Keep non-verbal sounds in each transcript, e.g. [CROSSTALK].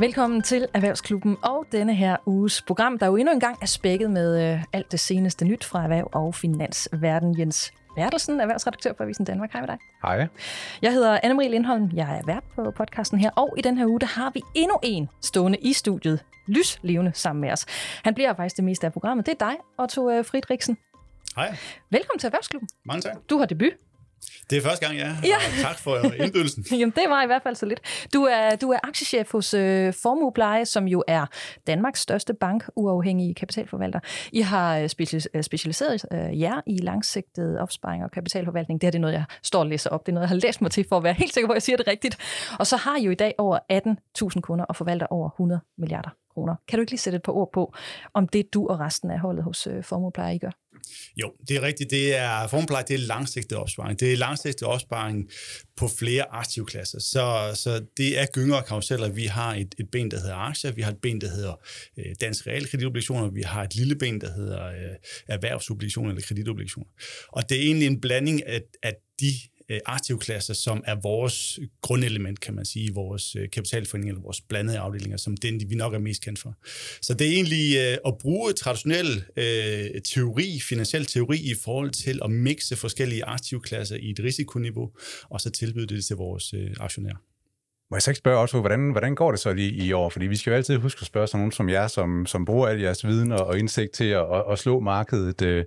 Velkommen til Erhvervsklubben og denne her uges program, der jo endnu engang er spækket med øh, alt det seneste nyt fra erhverv og finansverden. Jens Bertelsen, erhvervsredaktør på Avisen Danmark. Hej med dig. Hej. Jeg hedder Anne-Marie Lindholm. Jeg er vært på podcasten her, og i den her uge, der har vi endnu en stående i studiet. Lyslevende sammen med os. Han bliver faktisk det meste af programmet. Det er dig, Otto Friedrichsen. Hej. Velkommen til Erhvervsklubben. Mange tak. Du har debut. Det er første gang, ja. Ja. Og tak for indbydelsen. [LAUGHS] Jamen, det var i hvert fald så lidt. Du er, du er aktiechef hos øh, Formuepleje, som jo er Danmarks største bank-uafhængige kapitalforvalter. I har øh, specialis- øh, specialiseret øh, jer i langsigtet opsparing og kapitalforvaltning. Det her det er noget, jeg står og læser op. Det er noget, jeg har læst mig til for at være [LAUGHS] helt sikker på, at jeg siger det rigtigt. Og så har I jo i dag over 18.000 kunder og forvalter over 100 milliarder kroner. Kan du ikke lige sætte et par ord på, om det du og resten af holdet hos øh, Formuepleje I gør? Jo, det er rigtigt. Det er formpleje, det er langsigtet opsparing. Det er langsigtet opsparing på flere aktivklasser. Så, så det er gynger og karuseller. Vi har et, et ben, der hedder aktier. Vi har et ben, der hedder øh, dansk realkreditobligationer. Vi har et lille ben, der hedder øh, erhvervsobligationer eller kreditobligationer. Og det er egentlig en blanding af, af de øh, aktivklasser, som er vores grundelement, kan man sige, i vores øh, kapitalforening eller vores blandede afdelinger, som den, vi nok er mest kendt for. Så det er egentlig øh, at bruge traditionel øh, teori, finansiel teori, i forhold til at mixe forskellige aktivklasser i et risikoniveau, og så tilbyde det til vores øh, aktionærer. Må jeg så ikke spørge Otto, hvordan, hvordan går det så lige i år? Fordi vi skal jo altid huske at spørge sådan nogen som jer, som, som bruger al jeres viden og, og indsigt til at, at, at slå markedet, øh,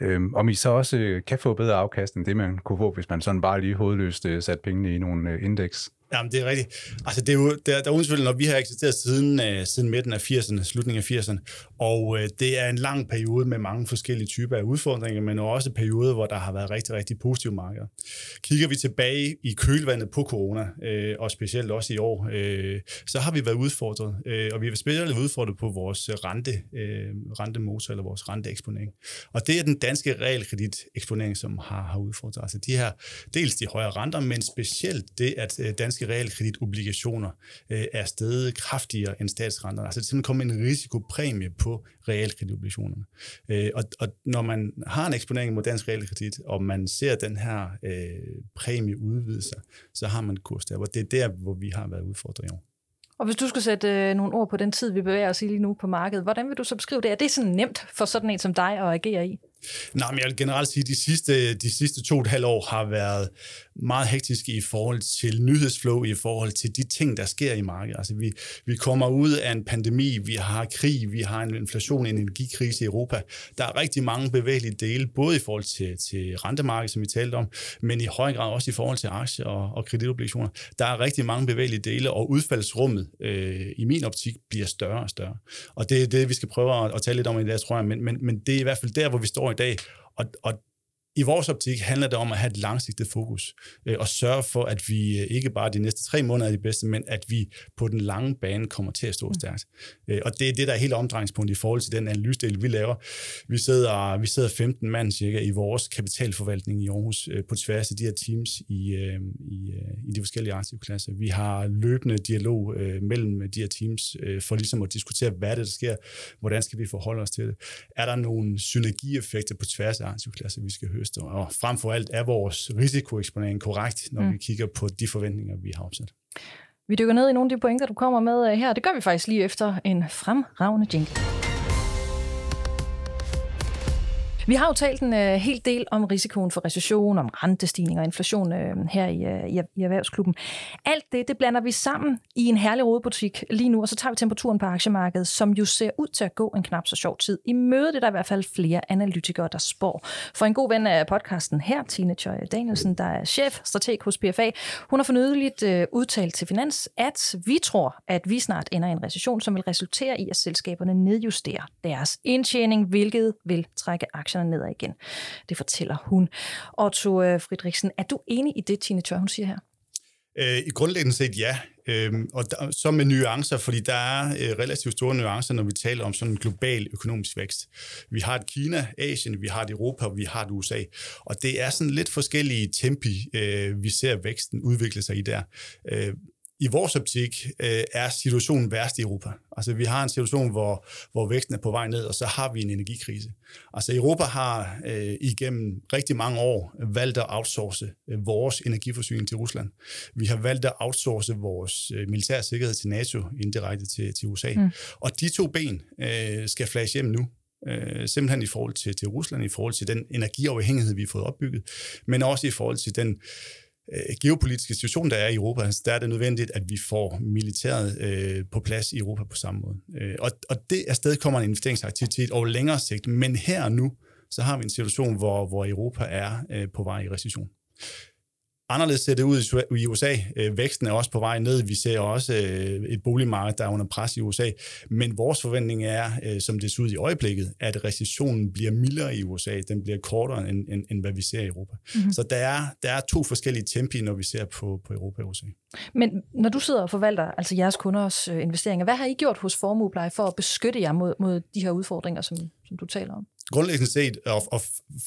øh, om I så også kan få bedre afkast end det, man kunne få, hvis man sådan bare lige hovedløst øh, satte pengene i nogle øh, indeks. Jamen, det er rigtigt. Altså, det er jo, der, der er uden når vi har eksisteret siden, uh, siden midten af 80'erne, slutningen af 80'erne, og uh, det er en lang periode med mange forskellige typer af udfordringer, men også perioder, hvor der har været rigtig, rigtig positive markeder. Kigger vi tilbage i kølvandet på corona, uh, og specielt også i år, uh, så har vi været udfordret, uh, og vi har specielt udfordret på vores rente, uh, rentemotor eller vores renteeksponering. Og det er den danske realkrediteksponering, som har, har udfordret. Altså de her, dels de højere renter, men specielt det, at uh, danske realkreditobligationer øh, er steget kraftigere end statsrenterne. Altså det er simpelthen kommet en risikopræmie på realkreditobligationerne. Øh, og, og når man har en eksponering mod dansk realkredit, og man ser den her øh, præmie udvide sig, så har man kurs der. Og det er der, hvor vi har været udfordret i år. Og hvis du skulle sætte øh, nogle ord på den tid, vi bevæger os i lige nu på markedet, hvordan vil du så beskrive det? Er det sådan nemt for sådan en som dig at agere i? Nej, men jeg vil generelt sige, at de sidste, de sidste to og et halvt år har været meget hektiske i forhold til nyhedsflow, i forhold til de ting, der sker i markedet. Altså, vi, vi kommer ud af en pandemi, vi har krig, vi har en inflation, en energikrise i Europa. Der er rigtig mange bevægelige dele, både i forhold til, til rentemarkedet, som vi talte om, men i høj grad også i forhold til aktier og, og kreditobligationer. Der er rigtig mange bevægelige dele, og udfaldsrummet øh, i min optik bliver større og større. Og det er det, vi skal prøve at, at tale lidt om i dag, tror jeg, men, men, men det er i hvert fald der, hvor vi står i dag. Og, og i vores optik handler det om at have et langsigtet fokus øh, og sørge for, at vi øh, ikke bare de næste tre måneder er de bedste, men at vi på den lange bane kommer til at stå mm. stærkt. Øh, og det er det, der er helt omdrejningspunkt i forhold til den analysedel, vi laver. Vi sidder, vi sidder 15 mand cirka i vores kapitalforvaltning i Aarhus øh, på tværs af de her teams i, øh, i, øh, i de forskellige aktivklasser. Vi har løbende dialog øh, mellem de her teams øh, for ligesom at diskutere, hvad det, der sker, hvordan skal vi forholde os til det. Er der nogle synergieffekter på tværs af aktivklasser, vi skal høste? Og frem for alt er vores risikoeksponering korrekt, når mm. vi kigger på de forventninger, vi har opsat. Vi dykker ned i nogle af de pointer, du kommer med øh, her. Det gør vi faktisk lige efter en fremragende jingle. Vi har jo talt en øh, hel del om risikoen for recession, om rentestigning og inflation øh, her i, øh, i, i Erhvervsklubben. Alt det, det blander vi sammen i en herlig rådbutik lige nu, og så tager vi temperaturen på aktiemarkedet, som jo ser ud til at gå en knap så sjov tid. I mødet er der i hvert fald flere analytikere, der spår. For en god ven af podcasten her, Tine Tjøj Danielsen, der er chef, strateg hos PFA, hun har fornyligt øh, udtalt til Finans, at vi tror, at vi snart ender i en recession, som vil resultere i, at selskaberne nedjusterer deres indtjening, hvilket vil trække aktier aktierne nedad igen. Det fortæller hun. Otto Friedrichsen, er du enig i det, Tine Tør, hun siger her? Øh, I grundlæggende set ja, øhm, og der, så med nuancer, fordi der er øh, relativt store nuancer, når vi taler om sådan en global økonomisk vækst. Vi har et Kina, Asien, vi har et Europa, vi har et USA, og det er sådan lidt forskellige tempi, øh, vi ser væksten udvikle sig i der. Øh, i vores optik øh, er situationen værst i Europa. Altså vi har en situation, hvor, hvor væksten er på vej ned, og så har vi en energikrise. Altså Europa har øh, igennem rigtig mange år valgt at outsource øh, vores energiforsyning til Rusland. Vi har valgt at outsource vores øh, militære sikkerhed til NATO indirekte til, til USA. Mm. Og de to ben øh, skal flashe hjem nu øh, simpelthen i forhold til, til Rusland, i forhold til den energiafhængighed, vi har fået opbygget, men også i forhold til den øh, Øh, geopolitiske situation, der er i Europa, så der er det nødvendigt, at vi får militæret øh, på plads i Europa på samme måde. Øh, og, og det er stadig kommer en investeringsaktivitet over længere sigt, men her og nu, så har vi en situation, hvor, hvor Europa er øh, på vej i recession. Anderledes ser det ud i USA. Øh, væksten er også på vej ned. Vi ser også øh, et boligmarked, der er under pres i USA. Men vores forventning er, øh, som det ser ud i øjeblikket, at recessionen bliver mildere i USA. Den bliver kortere, end, end, end hvad vi ser i Europa. Mm-hmm. Så der er, der er to forskellige tempi, når vi ser på, på Europa og USA. Men når du sidder og forvalter altså jeres kunders investeringer, hvad har I gjort hos Formuepleje for at beskytte jer mod, mod de her udfordringer, som, som du taler om? Grundlæggende set, og, og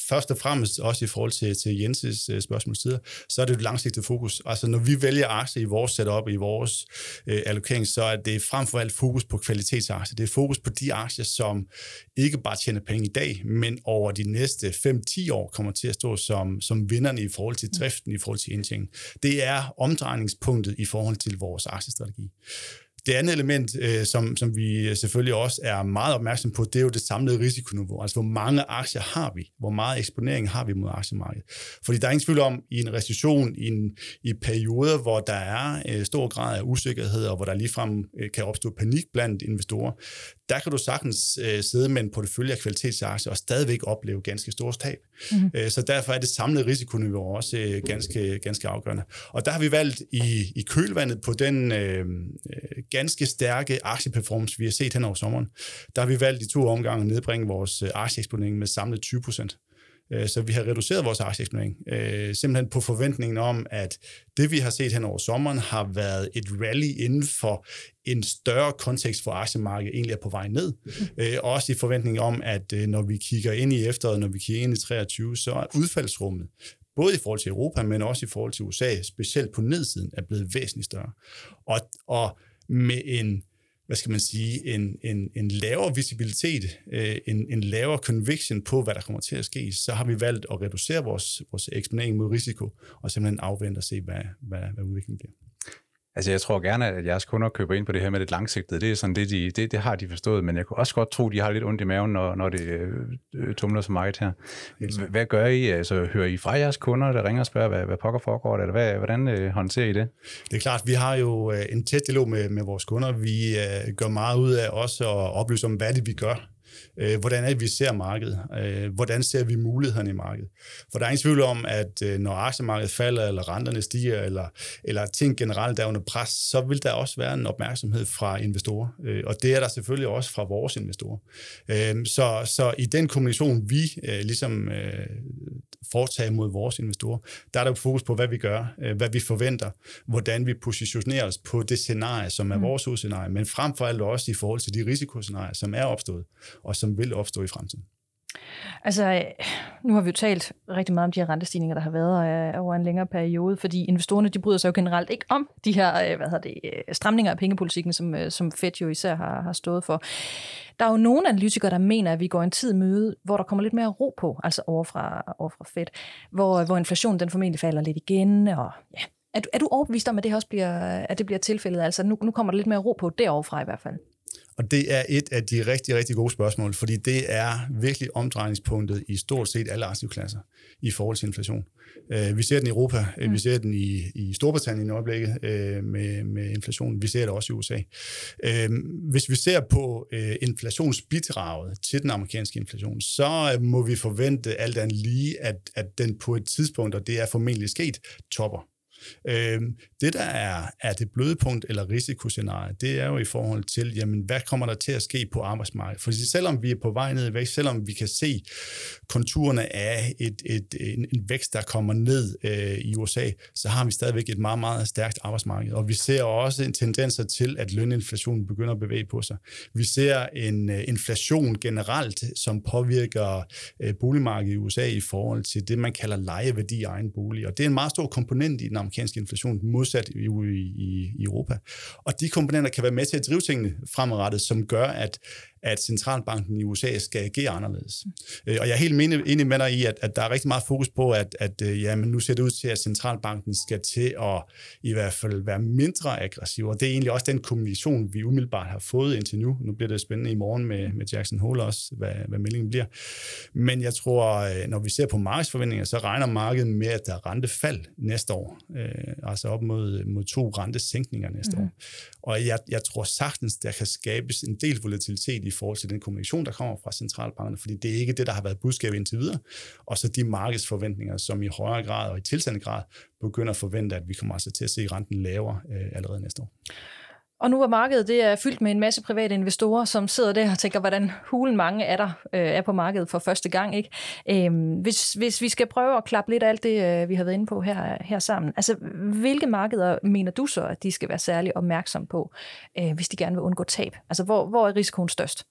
først og fremmest også i forhold til, til Jenses øh, spørgsmål tider, så er det et langsigtet fokus. Altså når vi vælger aktier i vores setup, i vores øh, allokering, så er det frem for alt fokus på kvalitetsaktier. Det er fokus på de aktier, som ikke bare tjener penge i dag, men over de næste 5-10 år kommer til at stå som, som vinderne i forhold til driften, i forhold til indtjening. Det er omdrejningspunktet i forhold til vores aktiestrategi. Det andet element, øh, som, som vi selvfølgelig også er meget opmærksom på, det er jo det samlede risikoniveau. Altså, hvor mange aktier har vi? Hvor meget eksponering har vi mod aktiemarkedet? Fordi der er ingen tvivl om, i en recession, i, en, i perioder, hvor der er øh, stor grad af usikkerhed, og hvor der ligefrem øh, kan opstå panik blandt investorer, der kan du sagtens øh, sidde med en portefølje af kvalitetsaktier og stadigvæk opleve ganske store tab. Øh, så derfor er det samlede risikoniveau også øh, ganske, ganske afgørende. Og der har vi valgt i, i kølvandet på den øh, øh ganske stærke aktieperformance, vi har set hen over sommeren, der har vi valgt i to omgange at nedbringe vores øh, aktieeksponering med samlet 20 procent. Øh, så vi har reduceret vores aktieeksponering, øh, simpelthen på forventningen om, at det vi har set hen over sommeren har været et rally inden for en større kontekst for aktiemarkedet egentlig er på vej ned. Øh, også i forventning om, at øh, når vi kigger ind i efteråret, når vi kigger ind i 23, så er udfaldsrummet både i forhold til Europa, men også i forhold til USA, specielt på nedsiden, er blevet væsentligt større. Og, og med en hvad skal man sige, en, en, en lavere visibilitet, øh, en, en lavere conviction på, hvad der kommer til at ske, så har vi valgt at reducere vores, vores eksponering mod risiko, og simpelthen afvente og se, hvad, hvad, hvad udviklingen bliver. Altså, jeg tror gerne, at jeres kunder køber ind på det her med det langsigtede. Det er sådan det, de, det, det har de forstået, men jeg kunne også godt tro, at de har lidt ondt i maven, når, når det øh, tumler så meget her. Hvad gør I? Altså, hører I fra jeres kunder, der ringer og spørger, hvad, hvad pokker foregår, eller hvad, hvordan øh, håndterer I det? Det er klart, vi har jo øh, en tæt dialog med, med vores kunder. Vi øh, gør meget ud af også at oplyse om, hvad det vi gør Øh, hvordan er det, vi ser markedet? Øh, hvordan ser vi mulighederne i markedet? For der er ingen tvivl om, at øh, når aktiemarkedet falder, eller renterne stiger, eller, eller ting generelt er under pres, så vil der også være en opmærksomhed fra investorer. Øh, og det er der selvfølgelig også fra vores investorer. Øh, så, så i den kommunikation, vi øh, ligesom øh, foretager mod vores investorer, der er der fokus på, hvad vi gør, øh, hvad vi forventer, hvordan vi positionerer os på det scenarie, som er mm. vores udscenarie, men frem for alt også i forhold til de risikoscenarier, som er opstået og som vil opstå i fremtiden? Altså, nu har vi jo talt rigtig meget om de her rentestigninger, der har været øh, over en længere periode, fordi investorerne, de bryder sig jo generelt ikke om de her, øh, hvad hedder det, øh, stramninger af pengepolitikken, som, øh, som Fed jo især har, har stået for. Der er jo nogle analytikere, der mener, at vi går en tid møde, hvor der kommer lidt mere ro på, altså over fra, over fra Fed, hvor, hvor inflationen den formentlig falder lidt igen, og ja, er du, er du overbevist om, at det også bliver, at det bliver tilfældet? Altså nu, nu kommer der lidt mere ro på derovre fra i hvert fald. Og det er et af de rigtig, rigtig gode spørgsmål, fordi det er virkelig omdrejningspunktet i stort set alle aktivklasser i forhold til inflation. Uh, vi ser den i Europa, mm. vi ser den i, i Storbritannien i øjeblikket uh, med, med inflation, vi ser det også i USA. Hvis vi ser på inflationsbidraget til den amerikanske inflation, så må vi forvente alt andet lige, at, at den på et tidspunkt, og det er formentlig sket, topper. Øh, det, der er, er det bløde punkt eller risikoscenarie, det er jo i forhold til, jamen, hvad kommer der til at ske på arbejdsmarkedet? For selvom vi er på vej ned i vækst, selvom vi kan se konturerne af et, et, en, en vækst, der kommer ned øh, i USA, så har vi stadigvæk et meget, meget stærkt arbejdsmarked. Og vi ser også en tendens til, at løninflationen begynder at bevæge på sig. Vi ser en øh, inflation generelt, som påvirker øh, boligmarkedet i USA i forhold til det, man kalder lejeværdi af egen bolig. Og det er en meget stor komponent i den amerikanske inflation, modsat i, i, i Europa. Og de komponenter kan være med til at drive tingene fremadrettet, som gør, at, at centralbanken i USA skal agere anderledes. Mm. Og jeg er helt enig med dig i, at, at der er rigtig meget fokus på, at, at ja, men nu ser det ud til, at centralbanken skal til at i hvert fald være mindre aggressiv, og det er egentlig også den kommunikation, vi umiddelbart har fået indtil nu. Nu bliver det spændende i morgen med, med Jackson Hole også, hvad, hvad meldingen bliver. Men jeg tror, når vi ser på markedsforventninger, så regner markedet med, at der er rentefald næste år. Øh, altså op mod, mod to rentesænkninger næste mm. år. Og jeg, jeg tror sagtens, der kan skabes en del volatilitet i forhold til den kommunikation, der kommer fra centralbankerne, fordi det er ikke det, der har været budskabet indtil videre. Og så de markedsforventninger, som i højere grad og i tilsandende grad begynder at forvente, at vi kommer altså til at se renten lavere øh, allerede næste år. Og nu er markedet det er fyldt med en masse private investorer, som sidder der og tænker, hvordan hulen mange er der øh, er på markedet for første gang. Ikke? Øhm, hvis, hvis vi skal prøve at klappe lidt af alt det, øh, vi har været inde på her, her sammen, altså hvilke markeder mener du så, at de skal være særlig opmærksom på, øh, hvis de gerne vil undgå tab? Altså hvor, hvor er risikoen størst?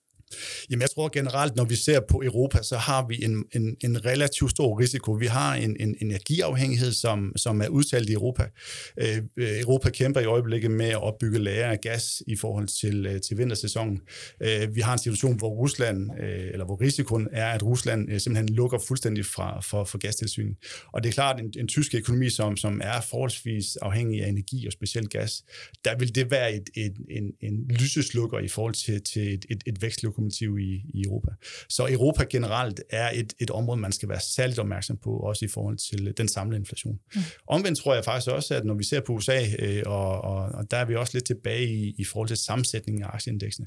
Jamen jeg tror generelt, når vi ser på Europa, så har vi en, en, en relativt stor risiko. Vi har en, en energiafhængighed, som, som er udtalt i Europa. Øh, øh Europa kæmper i øjeblikket med at opbygge lager af gas i forhold til, øh, til vintersæsonen. Øh, vi har en situation, hvor Rusland, øh, eller hvor risikoen er, at Rusland øh, simpelthen lukker fuldstændig fra, for, for gastilsynet. Og det er klart, en, en tysk økonomi, som, som er forholdsvis afhængig af energi og specielt gas, der vil det være et, et, en, en lyseslukker i forhold til, til et, et, et vækstlokomotiv lokomotiv i, i Europa. Så Europa generelt er et, et område, man skal være særligt opmærksom på, også i forhold til den samlede inflation. Mm. Omvendt tror jeg faktisk også, at når vi ser på USA, øh, og, og, og der er vi også lidt tilbage i, i forhold til sammensætningen af aktieindeksene,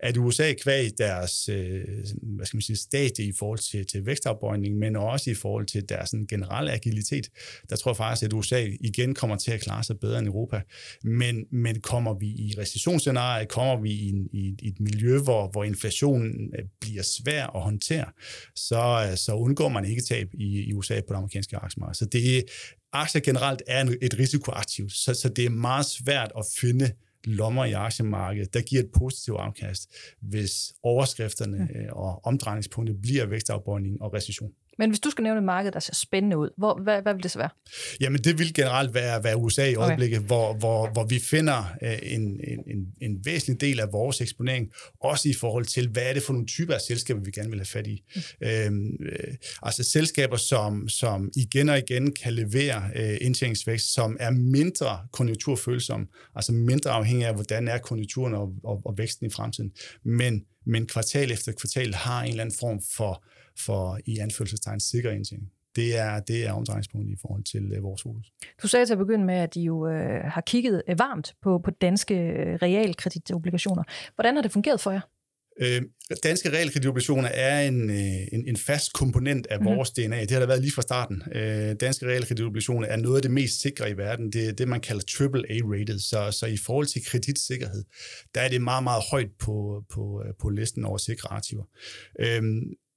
at USA kvæg deres øh, hvad skal man sige, stadie i forhold til, til vækstafbøjning, men også i forhold til deres sådan, generelle agilitet, der tror jeg faktisk, at USA igen kommer til at klare sig bedre end Europa. Men, men kommer vi i recessionsscenariet, kommer vi i, en, i, i et miljø, hvor, hvor inflation inflationen øh, bliver svær at håndtere, så, øh, så undgår man ikke tab i, i USA på det amerikanske aktiemarked. Så det, aktier generelt er et risikoaktiv, så, så det er meget svært at finde lommer i aktiemarkedet, der giver et positivt afkast, hvis overskrifterne. Øh, og omdrejningspunktet bliver vækstafbøjning og recession. Men hvis du skal nævne et marked, der ser spændende ud, hvor, hvad, hvad vil det så være? Jamen, det vil generelt være, være USA i øjeblikket, okay. hvor, hvor, hvor vi finder øh, en, en, en væsentlig del af vores eksponering, også i forhold til, hvad er det for nogle typer af selskaber, vi gerne vil have fat i. Mm. Øhm, øh, altså selskaber, som, som igen og igen kan levere øh, indtjeningsvækst, som er mindre konjunkturfølsomme, altså mindre afhængig af, hvordan er konjunkturen og, og, og væksten i fremtiden, men, men kvartal efter kvartal har en eller anden form for for i anførselstegn sikker indtjening. Det er, det er omdrejningspunktet i forhold til uh, vores fokus. Du sagde til at begynde med, at de jo uh, har kigget uh, varmt på, på danske realkreditobligationer. Hvordan har det fungeret for jer? Øh, danske realkreditobligationer er en, en, en fast komponent af mm. vores DNA. Det har der været lige fra starten. Øh, danske realkreditobligationer er noget af det mest sikre i verden. Det er det, man kalder AAA-rated. Så, så i forhold til kreditsikkerhed, der er det meget, meget højt på, på, på listen over sikre aktiver. Øh,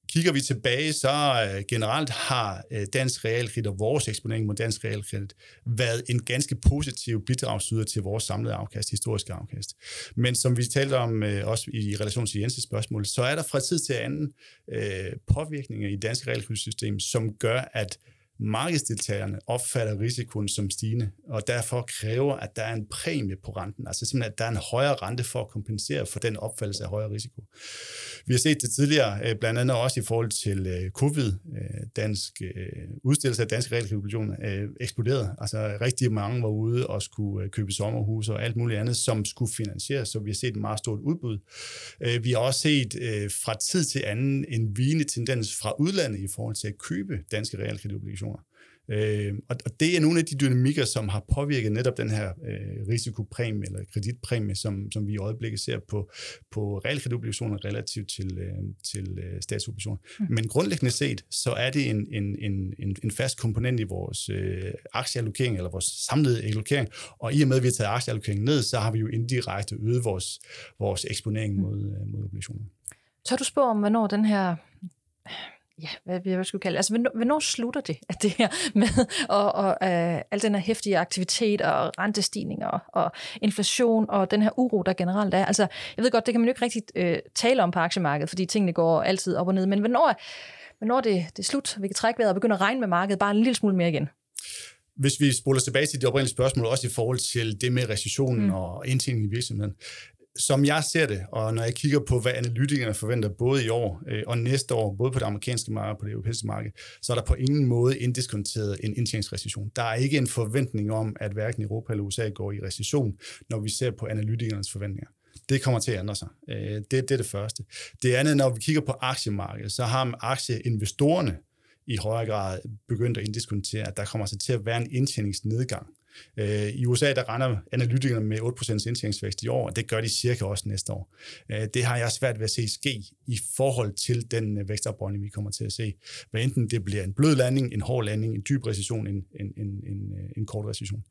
Kigger vi tilbage, så øh, generelt har øh, dansk realkredit og vores eksponering mod dansk realkredit været en ganske positiv bidragsyder til vores samlede afkast, historiske afkast. Men som vi talte om øh, også i relation til Jens' spørgsmål, så er der fra tid til anden påvirkninger i dansk realkreditsystem, som gør, at markedsdeltagerne opfatter risikoen som stigende, og derfor kræver, at der er en præmie på renten, altså simpelthen, at der er en højere rente for at kompensere for den opfattelse af højere risiko. Vi har set det tidligere, øh, blandt andet også i forhold til øh, covid, øh, dansk udstillelse af danske realkreditobligationer eksploderede. Altså rigtig mange var ude og skulle købe sommerhuse og alt muligt andet, som skulle finansieres, så vi har set et meget stort udbud. Vi har også set fra tid til anden en vigende tendens fra udlandet i forhold til at købe danske realkreditobligationer Øh, og, og det er nogle af de dynamikker, som har påvirket netop den her øh, risikopræmie eller kreditpræmie, som, som vi i øjeblikket ser på, på realkreditobligationer relativt til, øh, til øh, statsobligationer. Mm. Men grundlæggende set, så er det en, en, en, en fast komponent i vores øh, aktieallokering, eller vores samlede allokering, og i og med, at vi har taget aktieallokeringen ned, så har vi jo indirekte øget vores, vores eksponering mm. mod, øh, mod obligationer. Tør du spørge om, hvornår den her ja, hvad vi skulle kalde Altså, hvornår, hvornår slutter det, at det her med [LAUGHS] og, og, uh, al den her hæftige aktivitet og rentestigninger og, og inflation og den her uro, der generelt er? Altså, jeg ved godt, det kan man jo ikke rigtig uh, tale om på aktiemarkedet, fordi tingene går altid op og ned, men hvornår, hvornår det, det er slut, vi kan trække vejret og begynde at regne med markedet bare en lille smule mere igen? hvis vi spoler tilbage til de oprindelige spørgsmål, også i forhold til det med recessionen mm. og indtjeningen i virksomheden, som jeg ser det, og når jeg kigger på, hvad analytikerne forventer både i år øh, og næste år, både på det amerikanske marked og på det europæiske marked, så er der på ingen måde indiskonteret en indtjeningsrecession. Der er ikke en forventning om, at hverken Europa eller USA går i recession, når vi ser på analytikernes forventninger. Det kommer til at ændre sig. Øh, det, det er det første. Det andet, når vi kigger på aktiemarkedet, så har aktieinvestorerne i højere grad begyndt at indiskontere, at der kommer altså til at være en indtjeningsnedgang. Øh, I USA der regner analytikerne med 8% indtjeningsvækst i år, og det gør de cirka også næste år. Øh, det har jeg svært ved at se ske i forhold til den øh, vi kommer til at se. Hvad enten det bliver en blød landing, en hård landing, en dyb recession, en, en, en, en, øh, en kort recession.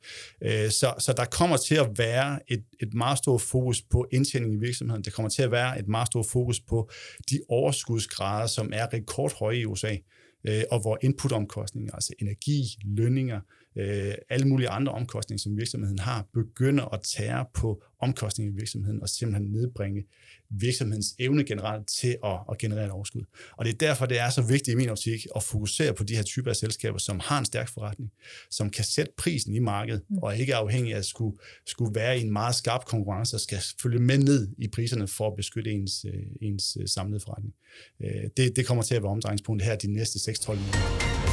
Øh, så, så der kommer til at være et, et meget stort fokus på indtjening i virksomheden. Der kommer til at være et meget stort fokus på de overskudsgrader, som er rekordhøje i USA øh, og hvor inputomkostninger, altså energi, lønninger, øh, alle mulige andre omkostninger, som virksomheden har, begynder at tære på omkostninger i virksomheden og simpelthen nedbringe virksomhedens evne generelt til at, at generere et overskud. Og det er derfor, det er så vigtigt i min optik at fokusere på de her typer af selskaber, som har en stærk forretning, som kan sætte prisen i markedet, mm. og ikke er afhængig af at skulle, skulle være i en meget skarp konkurrence og skal følge med ned i priserne for at beskytte ens, øh, ens øh, samlede forretning. Øh, det, det kommer til at være omdrejningspunktet her de næste 6-12 måneder.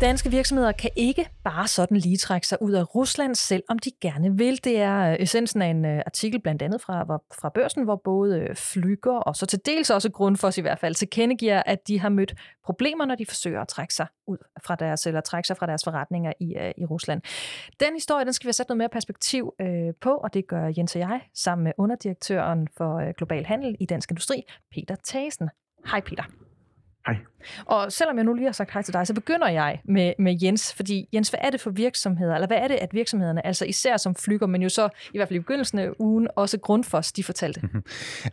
Danske virksomheder kan ikke bare sådan lige trække sig ud af Rusland, selvom de gerne vil. Det er øh, essensen af en øh, artikel blandt andet fra, fra børsen, hvor både øh, Flyger og så til dels også Grundfos i hvert fald tilkendegiver, at de har mødt problemer, når de forsøger at trække sig ud fra deres, eller trække sig fra deres forretninger i, i Rusland. Den historie, den skal vi have sat noget mere perspektiv øh, på, og det gør Jens og jeg sammen med underdirektøren for Global Handel i Dansk Industri, Peter Tasen. Hej Peter. Hej. Og selvom jeg nu lige har sagt hej til dig, så begynder jeg med, med Jens, fordi Jens, hvad er det for virksomheder, eller hvad er det, at virksomhederne, altså især som flyger, men jo så i hvert fald i begyndelsen af ugen, også Grundfos, de fortalte?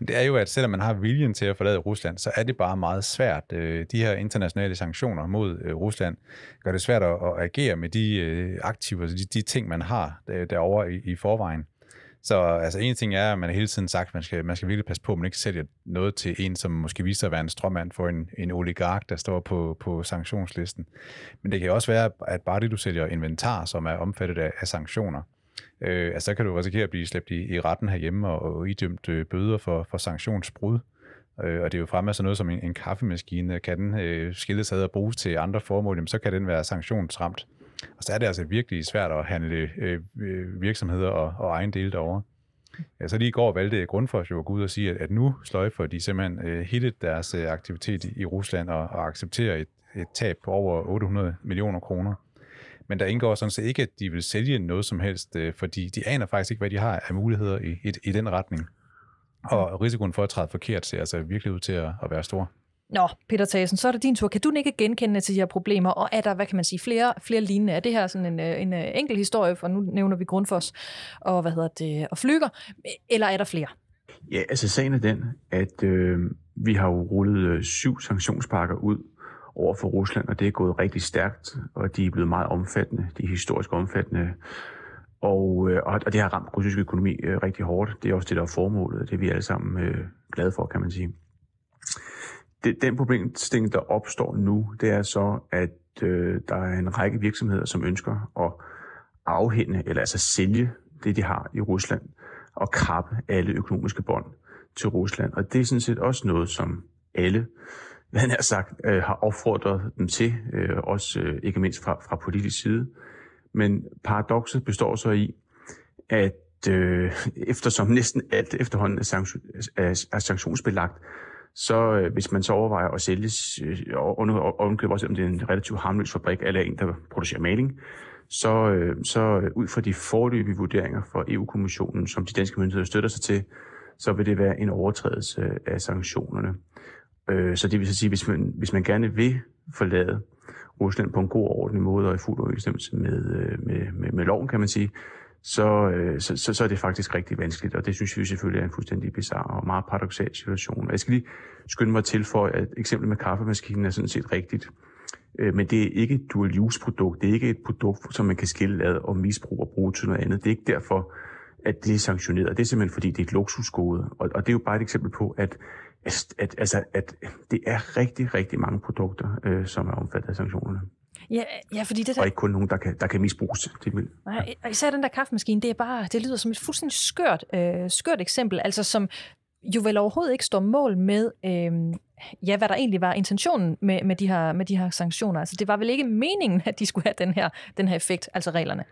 Det er jo, at selvom man har viljen til at forlade Rusland, så er det bare meget svært. Øh, de her internationale sanktioner mod øh, Rusland gør det svært at agere med de øh, aktiver, de, de ting, man har derovre i, i forvejen. Så altså, en ting er, at man hele tiden sagt, at man skal, man skal virkelig passe på, at man ikke sælger noget til en, som måske viser at være en strømmand for en, en oligark, der står på, på sanktionslisten. Men det kan også være, at bare det, du sælger inventar, som er omfattet af, af sanktioner, øh, altså så kan du risikere at blive slæbt i, i retten herhjemme og, og idømt øh, bøder for, for sanktionsbrud. Øh, og det er jo fremme så noget som en, en kaffemaskine, kan den øh, skilles ad og bruges til andre formål, jamen, så kan den være sanktionsramt. Og så er det altså virkelig svært at handle øh, øh virksomheder og, og egen dele derovre. Ja, så lige i går valgte Grundfos jo at gå ud og sige, at, at nu sløjfer de simpelthen øh, hele deres øh, aktivitet i, i Rusland og, og accepterer et, et tab på over 800 millioner kroner. Men der indgår sådan set ikke, at de vil sælge noget som helst, øh, fordi de aner faktisk ikke, hvad de har af muligheder i, i, i den retning. Og risikoen for at træde forkert ser altså virkelig ud til at, at være stor. Nå, Peter Thasen, så er det din tur. Kan du ikke genkende til de her problemer, og er der, hvad kan man sige, flere, flere lignende? Er det her sådan en, øh, en øh, enkel historie, for nu nævner vi Grundfos og, hvad hedder det, og Flyger, eller er der flere? Ja, altså sagen er den, at øh, vi har jo rullet øh, syv sanktionspakker ud over for Rusland, og det er gået rigtig stærkt, og de er blevet meget omfattende, de er historisk omfattende, og, øh, og det har ramt russisk økonomi øh, rigtig hårdt. Det er også det, der er formålet, det er vi alle sammen øh, glade for, kan man sige det, den problemstilling, der opstår nu, det er så, at øh, der er en række virksomheder, som ønsker at afhænde, eller altså sælge det, de har i Rusland, og kappe alle økonomiske bånd til Rusland. Og det er sådan set også noget, som alle, hvad han har sagt, øh, har opfordret dem til, øh, også øh, ikke mindst fra, fra politisk side. Men paradokset består så i, at øh, eftersom næsten alt efterhånden er, sanktion, er, er sanktionsbelagt, så øh, hvis man så overvejer at sælge, øh, og undkøbe også, om det er en relativt harmløs fabrik, eller en, der producerer maling, så, øh, så øh, ud fra de forløbige vurderinger fra EU-kommissionen, som de danske myndigheder støtter sig til, så vil det være en overtrædelse øh, af sanktionerne. Øh, så det vil så sige, hvis man, hvis man gerne vil forlade Rusland på en god og ordentlig måde og i fuld overensstemmelse med, øh, med, med, med loven, kan man sige, så, øh, så, så, så er det faktisk rigtig vanskeligt, og det synes vi selvfølgelig er en fuldstændig bizarre og meget paradoxal situation. Jeg skal lige skynde mig til for, at eksemplet med kaffemaskinen er sådan set rigtigt. Øh, men det er ikke et dual use produkt. Det er ikke et produkt, som man kan skille ad og misbruge og bruge til noget andet. Det er ikke derfor, at det er sanktioneret. Det er simpelthen fordi, det er et luksusgode. Og, og det er jo bare et eksempel på, at, at, at, altså, at det er rigtig, rigtig mange produkter, øh, som er omfattet af sanktionerne. Ja, ja fordi det der... Og ikke kun nogen, der kan, der kan misbruges. Det vil. Nej, især den der kaffemaskine, det er bare, det lyder som et fuldstændig skørt, øh, skørt eksempel, altså som jo vel overhovedet ikke står mål med, øh, ja, hvad der egentlig var intentionen med, med, de her, med de her sanktioner. Altså det var vel ikke meningen, at de skulle have den her, den her effekt, altså reglerne?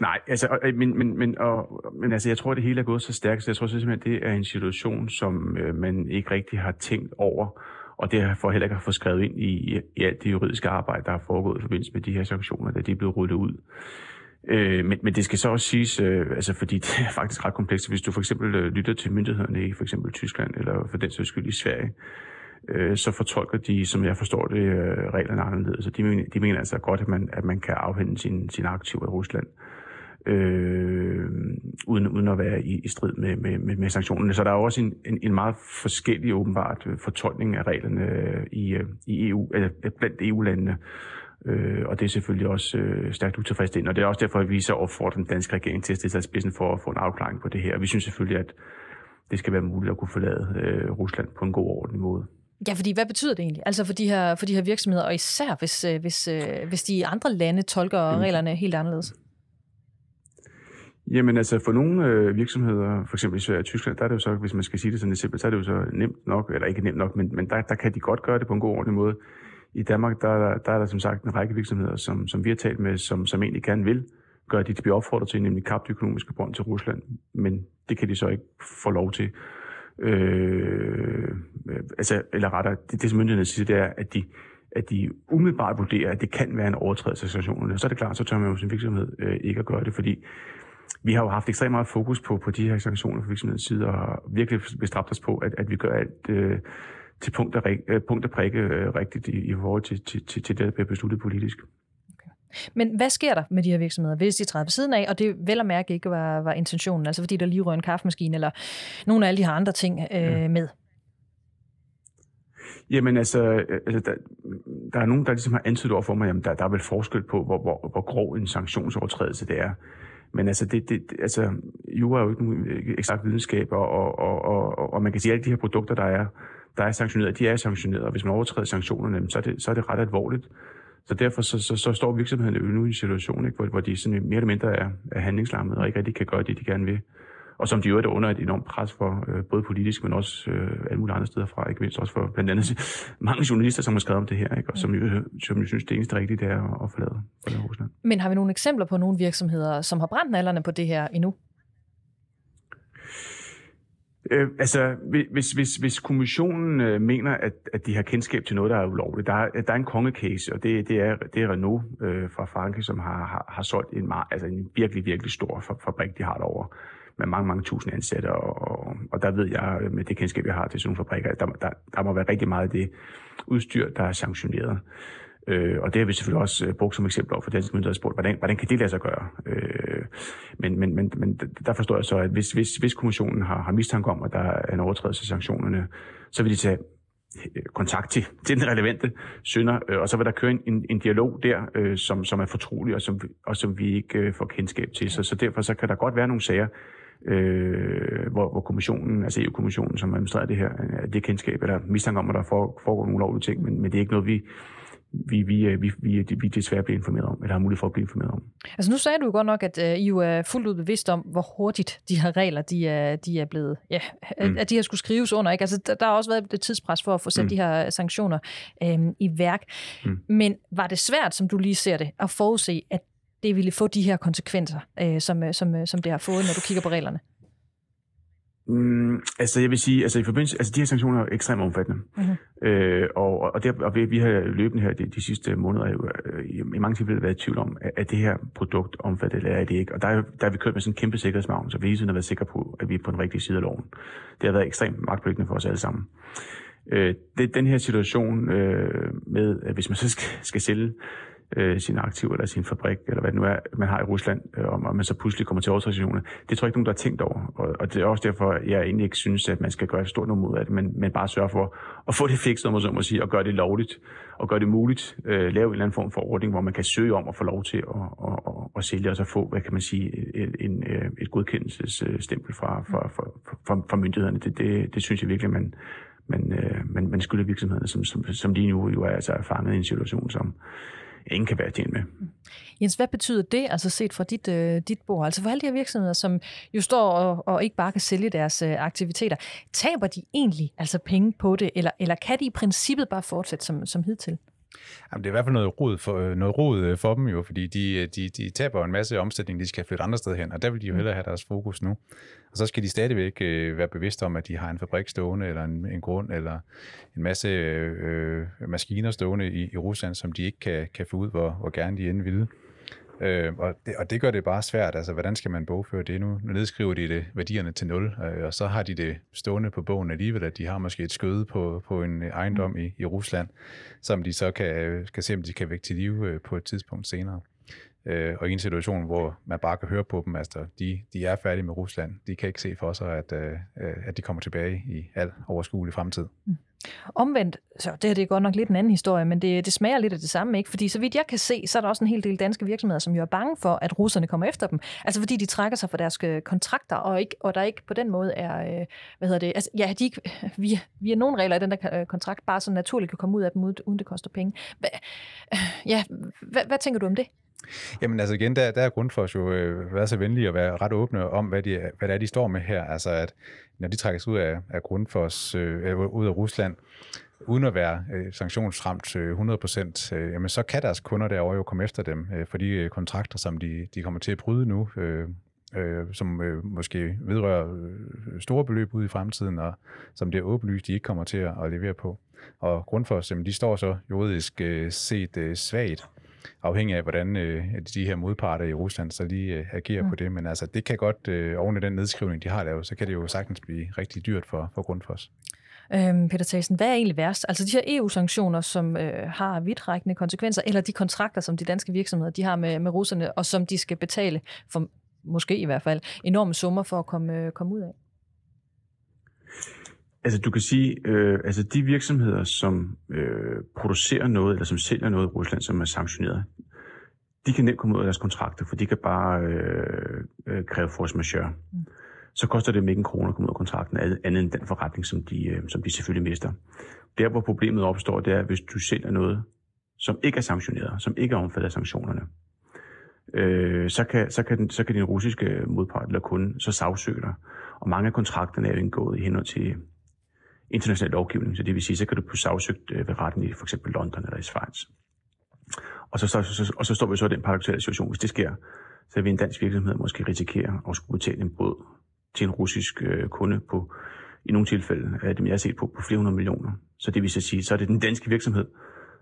Nej, altså, øh, men, men, men, og, men altså, jeg tror, at det hele er gået så stærkt, så jeg tror simpelthen, det er en situation, som øh, man ikke rigtig har tænkt over, og derfor heller ikke har fået skrevet ind i, i alt det juridiske arbejde, der har foregået i forbindelse med de her sanktioner, da de er blevet rullet ud. Øh, men, men det skal så også siges, øh, altså fordi [LAUGHS] det er faktisk ret komplekst. Hvis du for eksempel øh, lytter til myndighederne i for eksempel Tyskland, eller for den sags skyld i Sverige, øh, så fortolker de, som jeg forstår det, øh, reglerne anderledes. Så de mener, de mener altså godt, at man, at man kan afhænde sine sin aktiver i Rusland øh, uden, uden at være i, i strid med, med, med, med sanktionerne. Så der er også en, en, en meget forskellig åbenbart fortolkning af reglerne i, i EU, eller blandt EU-landene. Øh, og det er selvfølgelig også øh, stærkt utilfredsstillende. Og det er også derfor, at vi så opfordrer den danske regering til at stille sig spidsen for at få en afklaring på det her. Og vi synes selvfølgelig, at det skal være muligt at kunne forlade øh, Rusland på en god ordentlig måde. Ja, fordi hvad betyder det egentlig? Altså for de her, for de her virksomheder, og især hvis, øh, hvis, øh, hvis de andre lande tolker mm. reglerne helt anderledes? Jamen altså for nogle øh, virksomheder, for eksempel i Sverige og Tyskland, der er det jo så, hvis man skal sige det sådan lidt simpelt, så er det jo så nemt nok, eller ikke nemt nok, men, men der, der kan de godt gøre det på en god ordentlig måde. I Danmark, der, der er der som sagt en række virksomheder, som, som vi har talt med, som, som egentlig gerne vil gøre det, de bliver opfordret til, nemlig kapt økonomiske bånd til Rusland, men det kan de så ikke få lov til. Øh, altså, eller rettere, det, det som myndighederne siger, det er, at de, at de umiddelbart vurderer, at det kan være en overtrædelse af sanktionerne. Så er det klart, så tør man jo sin virksomhed øh, ikke at gøre det, fordi vi har jo haft ekstremt meget fokus på, på de her sanktioner fra virksomhedens side, og virkelig bestræbt os på, at, at vi gør alt øh, til punkt og, øh, punkt og prikke øh, rigtigt i, i forhold til, til, til, til det, der bliver besluttet politisk. Okay. Men hvad sker der med de her virksomheder, hvis de træder på siden af, og det vel at mærke ikke var, var intentionen, altså fordi der lige rører en kaffemaskine, eller nogle af alle de her andre ting øh, ja. med? Jamen altså, øh, altså der, der er nogen, der ligesom har antydet over for mig, at der, der er vel forskel på, hvor, hvor, hvor grov en sanktionsovertrædelse det er. Men altså, det, det, altså, jura er jo ikke nogen øh, eksakt videnskab, og, og, og, og, og man kan sige, at alle de her produkter, der er, der er sanktioneret, de er sanktioneret, og hvis man overtræder sanktionerne, så er det, så er det ret alvorligt. Så derfor så, så, så står virksomhederne jo nu i en situation, ikke, hvor, hvor de sådan mere eller mindre er, er handlingslammet, og ikke rigtig kan gøre det, de gerne vil. Og som de jo er under et enormt pres for, øh, både politisk, men også øh, alle mulige andre steder fra, ikke mindst også for blandt andet [LAUGHS] mange journalister, som har skrevet om det her, ikke, og som jo, som jo synes, det eneste rigtige det er at, at forlade, forlade Rusland. Men har vi nogle eksempler på nogle virksomheder, som har brændt nallerne på det her endnu? Øh, altså, hvis, hvis, hvis kommissionen øh, mener, at, at de har kendskab til noget, der er ulovligt, der, er, der er en kongecase, og det, det, er, det er Renault øh, fra Frankrig, som har, har, har solgt en, altså en virkelig, virkelig stor fabrik, de har derovre med mange, mange tusind ansatte, og, og, og der ved jeg, øh, med det kendskab, jeg har til sådan nogle fabrikker, at der, der, der må være rigtig meget af det udstyr, der er sanktioneret. Øh, og det har vi selvfølgelig også øh, brugt som eksempel over for danske myndigheder spurgt, hvordan, hvordan kan det lade sig gøre? Øh, men, men, men, men der forstår jeg så, at hvis, hvis, hvis kommissionen har, har mistanke om, at der er en overtrædelse af sanktionerne, så vil de tage øh, kontakt til, [LAUGHS] til den relevante synder, øh, og så vil der køre en, en, en dialog der, øh, som, som er fortrolig, og som, og som vi ikke øh, får kendskab til. Så, så derfor så kan der godt være nogle sager, øh, hvor, hvor kommissionen, altså EU-kommissionen, som administrerer det her, det kendskab, eller mistanke om, at der foregår nogle lovlige ting, men, men det er ikke noget, vi vi, vi, øh, vi, vi, vi desværre bliver informeret om, eller har mulighed for at blive informeret om. Altså nu sagde du jo godt nok, at uh, I jo er fuldt ud bevidst om, hvor hurtigt de her regler, de er, de er blevet, ja, mm. at de her skulle skrives under. Ikke? Altså, der, der har også været et tidspres for at få sat mm. de her sanktioner øhm, i værk. Mm. Men var det svært, som du lige ser det, at forudse, at det ville få de her konsekvenser, øh, som, som, som det har fået, når du kigger på reglerne? Mm, altså jeg vil sige, altså i forbindelse, altså de her sanktioner er ekstremt omfattende. Mm-hmm. Øh, og, og, det, og vi, vi har løbende her de, de sidste måneder jo, øh, i, i mange tilfælde været i tvivl om, at, at det her produkt omfatter eller er det ikke. Og der, er, der har vi kørt med sådan en kæmpe sikkerhedsmagn, så vi hele tiden har været sikre på, at vi er på den rigtige side af loven. Det har været ekstremt magtpåliggende for os alle sammen. Øh, det, den her situation øh, med, at hvis man så skal, skal sælge øh, sin aktiv eller sin fabrik, eller hvad det nu er, man har i Rusland, øh, og man så pludselig kommer til overtrædelsessanktioner. Det tror jeg ikke nogen, der har tænkt over. Og, og det er også derfor, jeg egentlig ikke synes, at man skal gøre et stort nummer ud af det, men, men bare sørge for at få det fikset, om man så må sige, og gøre det lovligt, og gøre det muligt, øh, lave en eller anden form for ordning, hvor man kan søge om at få lov til at, at, at, at sælge, og så få, hvad kan man sige, en, en, øh, et godkendelsesstempel fra, fra, fra, fra, fra myndighederne. Det, det, det synes jeg virkelig, man, man, øh, man, man skylder virksomhederne, som, som, som lige nu jo er altså fanget i en situation, som ingen kan være tjent med. Jens, hvad betyder det, altså set fra dit, øh, dit bord? Altså for alle de her virksomheder, som jo står og, og ikke bare kan sælge deres øh, aktiviteter, taber de egentlig altså penge på det, eller, eller kan de i princippet bare fortsætte som, som hidtil? Jamen, det er i hvert fald noget rod for, øh, noget rod øh, for dem jo, fordi de, øh, de, de taber en masse omsætning, de skal flytte andre steder hen, og der vil de jo mm. hellere have deres fokus nu. Og så skal de stadigvæk øh, være bevidste om, at de har en fabrik stående, eller en, en grund, eller en masse øh, maskiner stående i, i Rusland, som de ikke kan, kan få ud, hvor, hvor gerne de end vil. Øh, og, det, og det gør det bare svært. Altså, hvordan skal man bogføre det nu? Nu nedskriver de det, værdierne til nul, øh, og så har de det stående på bogen alligevel, at de har måske et skøde på, på en ejendom i, i Rusland, som de så kan, kan se, om de kan vække til live øh, på et tidspunkt senere. Øh, og i en situation, hvor man bare kan høre på dem, altså de, de er færdige med Rusland, de kan ikke se for sig, at, øh, øh at de kommer tilbage i al overskuelig fremtid. Mm. Omvendt, så det her det er godt nok lidt en anden historie, men det, det smager lidt af det samme, ikke? Fordi så vidt jeg kan se, så er der også en hel del danske virksomheder, som jo er bange for, at russerne kommer efter dem. Altså fordi de trækker sig fra deres øh, kontrakter, og, ikke, og der ikke på den måde er, øh, hvad hedder det, altså ja, de ikke, [LAUGHS] via, via nogle regler i den der øh, kontrakt, bare så naturligt kan komme ud af dem, uden det koster penge. Hva, [LAUGHS] ja, hvad, hvad tænker du om det? Jamen altså igen, der, der er Grundfos jo øh, været så venlige at være ret åbne om, hvad, de, hvad det er, de står med her. Altså at når de trækkes ud af, af Grundfos, øh, ud af Rusland, uden at være øh, sanktionsramt øh, 100%, øh, jamen så kan deres kunder derovre jo komme efter dem øh, for de øh, kontrakter, som de, de kommer til at bryde nu, øh, øh, som øh, måske vedrører øh, store beløb ud i fremtiden, og som det er åbenlyst, de ikke kommer til at, at levere på. Og Grundfos, jamen, de står så juridisk øh, set øh, svagt afhængig af, hvordan øh, de her modparter i Rusland så lige øh, agerer mm. på det. Men altså, det kan godt, øh, oven i den nedskrivning, de har lavet, så kan det jo sagtens blive rigtig dyrt for, for Grundfos. Øhm, Peter Thaisen, hvad er egentlig værst? Altså de her EU-sanktioner, som øh, har vidtrækkende konsekvenser, eller de kontrakter, som de danske virksomheder de har med, med russerne, og som de skal betale for, måske i hvert fald, enorme summer for at komme, øh, komme ud af? Altså du kan sige, øh, altså de virksomheder, som øh, producerer noget, eller som sælger noget i Rusland, som er sanktioneret, de kan nemt komme ud af deres kontrakter, for de kan bare øh, øh, kræve force majeure. Mm. Så koster det dem ikke en krone at komme ud af kontrakten, andet end den forretning, som de, øh, som de selvfølgelig mister. Der, hvor problemet opstår, det er, hvis du sælger noget, som ikke er sanktioneret, som ikke er omfattet af sanktionerne, øh, så, kan, så, kan den, så kan din russiske modpart eller kunde så sagsøge dig. Og mange af kontrakterne er jo indgået i henhold til international lovgivning, så det vil sige, så kan du blive sagsøgt øh, ved retten i for eksempel London eller i Schweiz. Og så, så, så, og så står vi så i den paradoxale situation, hvis det sker, så vil en dansk virksomhed måske risikere at skulle betale en brød til en russisk øh, kunde på, i nogle tilfælde, af dem jeg har set på, på flere hundrede millioner. Så det vil så sige, så er det den danske virksomhed,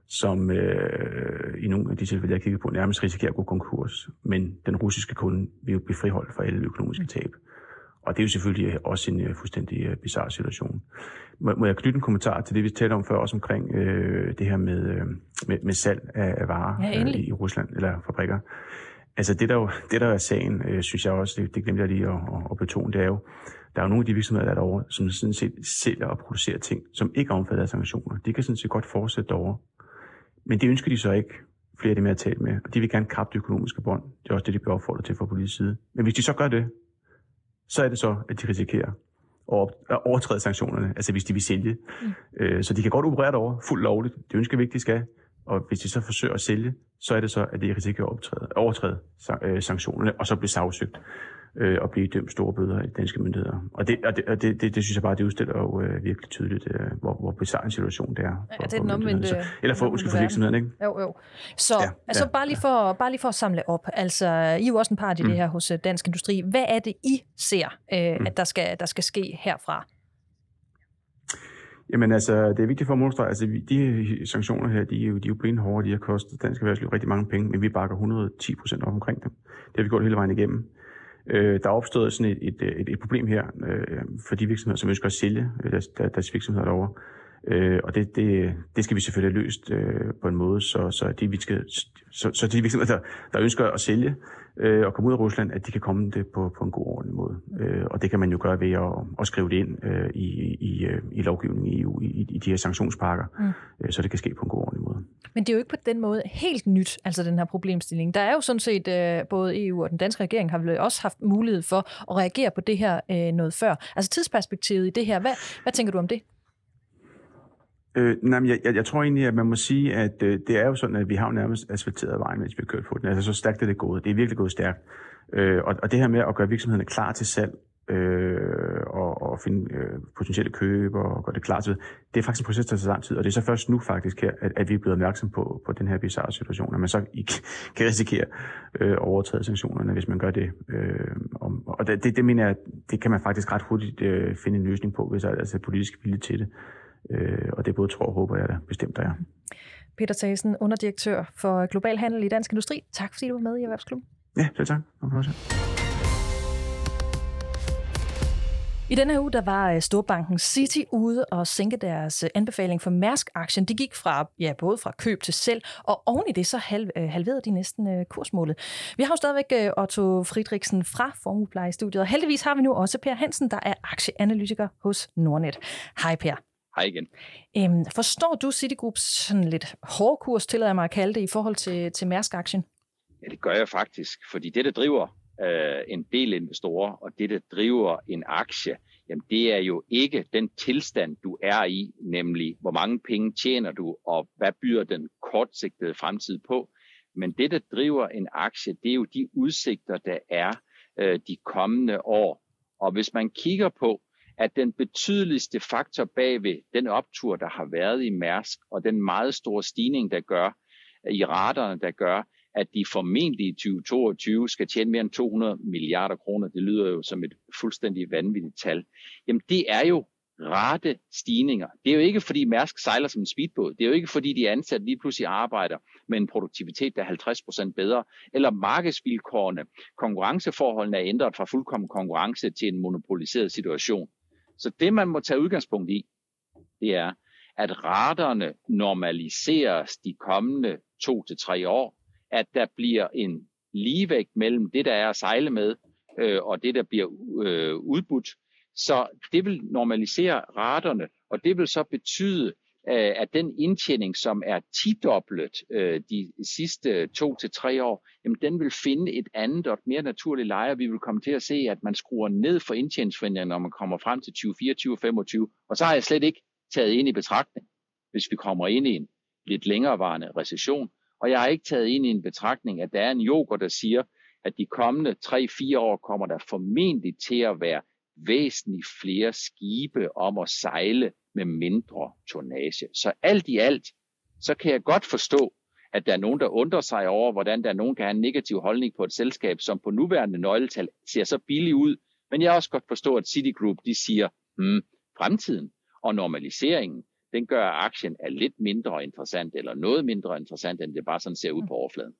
som øh, i nogle af de tilfælde, jeg kigger på, nærmest risikerer at gå konkurs. Men den russiske kunde vil jo blive friholdt for alle økonomiske tab. Og det er jo selvfølgelig også en uh, fuldstændig øh, uh, bizarre situation. Må, må jeg knytte en kommentar til det, vi talte om før, også omkring øh, det her med, øh, med, med salg af, varer ja, øh, i Rusland, eller fabrikker. Altså det der, jo, det der er sagen, øh, synes jeg også, det, det glemte jeg lige at, at, at betone, det er jo, der er jo nogle af de virksomheder, der er derovre, som sådan set sælger og producerer ting, som ikke er omfattet af sanktioner. De kan sådan set godt fortsætte derovre. Men det ønsker de så ikke, flere af dem, jeg har talt med. Og de vil gerne kappe det økonomiske bånd. Det er også det, de bliver opfordret til fra politisk side. Men hvis de så gør det, så er det så, at de risikerer at overtræde sanktionerne, altså hvis de vil sælge. Mm. Øh, så de kan godt operere derovre fuldt lovligt. Det ønsker vi ikke, de skal. Og hvis de så forsøger at sælge, så er det så, at de risikerer at overtræde, overtræde øh, sanktionerne, og så blive sagsøgt øh, og blive dømt store bøder af danske myndigheder. Og det, og det, og det, det, det synes jeg bare, det udstiller jo øh, virkelig tydeligt, øh, hvor, hvor bizarre en situation det er. For, ja, det er den omvendte. Eller for, undskyld, for virksomheden, ikke? Jo, jo. Så ja, altså, ja, bare, lige for, ja. bare lige for at samle op. Altså, I er jo også en part i mm. det her hos øh, Dansk Industri. Hvad er det, I ser, øh, mm. at der skal, der skal ske herfra? Jamen altså, det er vigtigt for at understrege, altså de sanktioner her, de er jo, de er jo benhårde, de har kostet dansk erhvervsliv rigtig mange penge, men vi bakker 110 procent op omkring dem. Det har vi gjort hele vejen igennem. Øh, der er opstået sådan et, et, et, et problem her øh, for de virksomheder, som ønsker at sælge øh, deres, deres virksomheder derovre. Øh, og det, det, det skal vi selvfølgelig have løst øh, på en måde, så, så, de, vi skal, så, så de virksomheder, der, der ønsker at sælge øh, og komme ud af Rusland, at de kan komme det på, på en god ordentlig måde. Øh, og det kan man jo gøre ved at, at skrive det ind øh, i, i, i lovgivningen i EU, i, i de her sanktionspakker, mm. øh, så det kan ske på en god ordentlig måde. Men det er jo ikke på den måde helt nyt, altså den her problemstilling. Der er jo sådan set, øh, både EU og den danske regering har vel også haft mulighed for at reagere på det her øh, noget før. Altså tidsperspektivet i det her, hvad, hvad tænker du om det? Øh, nej, men jeg, jeg, jeg tror egentlig, at man må sige, at øh, det er jo sådan, at vi har jo nærmest asfalteret vejen, mens vi har kørt på den. Altså så stærkt er det gået. Det er virkelig gået stærkt. Øh, og, og det her med at gøre virksomhederne klar til salg, øh, og, og finde øh, potentielle køber og gøre det klar til det er faktisk en proces, der tager lang tid, og det er så først nu faktisk her, at, at vi er blevet opmærksom på, på den her bizarre situation, at man så ikke [LAUGHS] kan risikere øh, overtræde sanktionerne, hvis man gør det. Øh, om, og det, det, det mener jeg, det kan man faktisk ret hurtigt øh, finde en løsning på, hvis der er altså politisk vilje til det. Øh, og det både tror og håber jeg da bestemt, der er. Peter Thasen, underdirektør for Global Handel i Dansk Industri. Tak fordi du var med i Erhvervsklubben. Ja, selv tak. I denne her uge der var øh, Storbanken City ude og sænke deres øh, anbefaling for Mærsk-aktien. De gik fra, ja, både fra køb til selv, og oven i det så øh, halverede de næsten kursmålet. Vi har jo stadigvæk Otto Friedrichsen fra Formuepleje i studiet, og heldigvis har vi nu også Per Hansen, der er aktieanalytiker hos Nordnet. Hej Per. Hej igen. Øhm, forstår du Citigroups sådan lidt hårde kurs, tillader jeg mig at kalde det, i forhold til, til Mærsk-aktien? Ja, det gør jeg faktisk, fordi det, der driver øh, en del investorer, og det, der driver en aktie, jamen det er jo ikke den tilstand, du er i, nemlig hvor mange penge tjener du, og hvad byder den kortsigtede fremtid på. Men det, der driver en aktie, det er jo de udsigter, der er øh, de kommende år. Og hvis man kigger på, at den betydeligste faktor bagved den optur, der har været i Mærsk, og den meget store stigning, der gør øh, i raterne, der gør, at de formentlig i 2022 skal tjene mere end 200 milliarder kroner. Det lyder jo som et fuldstændig vanvittigt tal. Jamen det er jo rate stigninger. Det er jo ikke fordi Mærsk sejler som en speedbåd. Det er jo ikke fordi de ansatte lige pludselig arbejder med en produktivitet, der er 50% bedre. Eller markedsvilkårene, konkurrenceforholdene er ændret fra fuldkommen konkurrence til en monopoliseret situation. Så det man må tage udgangspunkt i, det er, at raterne normaliseres de kommende to til tre år, at der bliver en ligevægt mellem det, der er at sejle med, øh, og det, der bliver øh, udbudt. Så det vil normalisere raterne, og det vil så betyde, øh, at den indtjening, som er tidoblet øh, de sidste to til tre år, jamen den vil finde et andet og et mere naturligt leje. Vi vil komme til at se, at man skruer ned for indtjeningsforventningerne, når man kommer frem til 2024 2025 Og så har jeg slet ikke taget ind i betragtning, hvis vi kommer ind i en lidt længerevarende recession, og jeg har ikke taget ind i en betragtning, at der er en yoga, der siger, at de kommende 3-4 år kommer der formentlig til at være væsentligt flere skibe om at sejle med mindre tonnage. Så alt i alt, så kan jeg godt forstå, at der er nogen, der undrer sig over, hvordan der er nogen, der kan have en negativ holdning på et selskab, som på nuværende nøgletal ser så billigt ud. Men jeg har også godt forstå, at Citigroup de siger, hmm, fremtiden og normaliseringen, den gør, at aktien er lidt mindre interessant, eller noget mindre interessant, end det bare sådan ser ud på overfladen.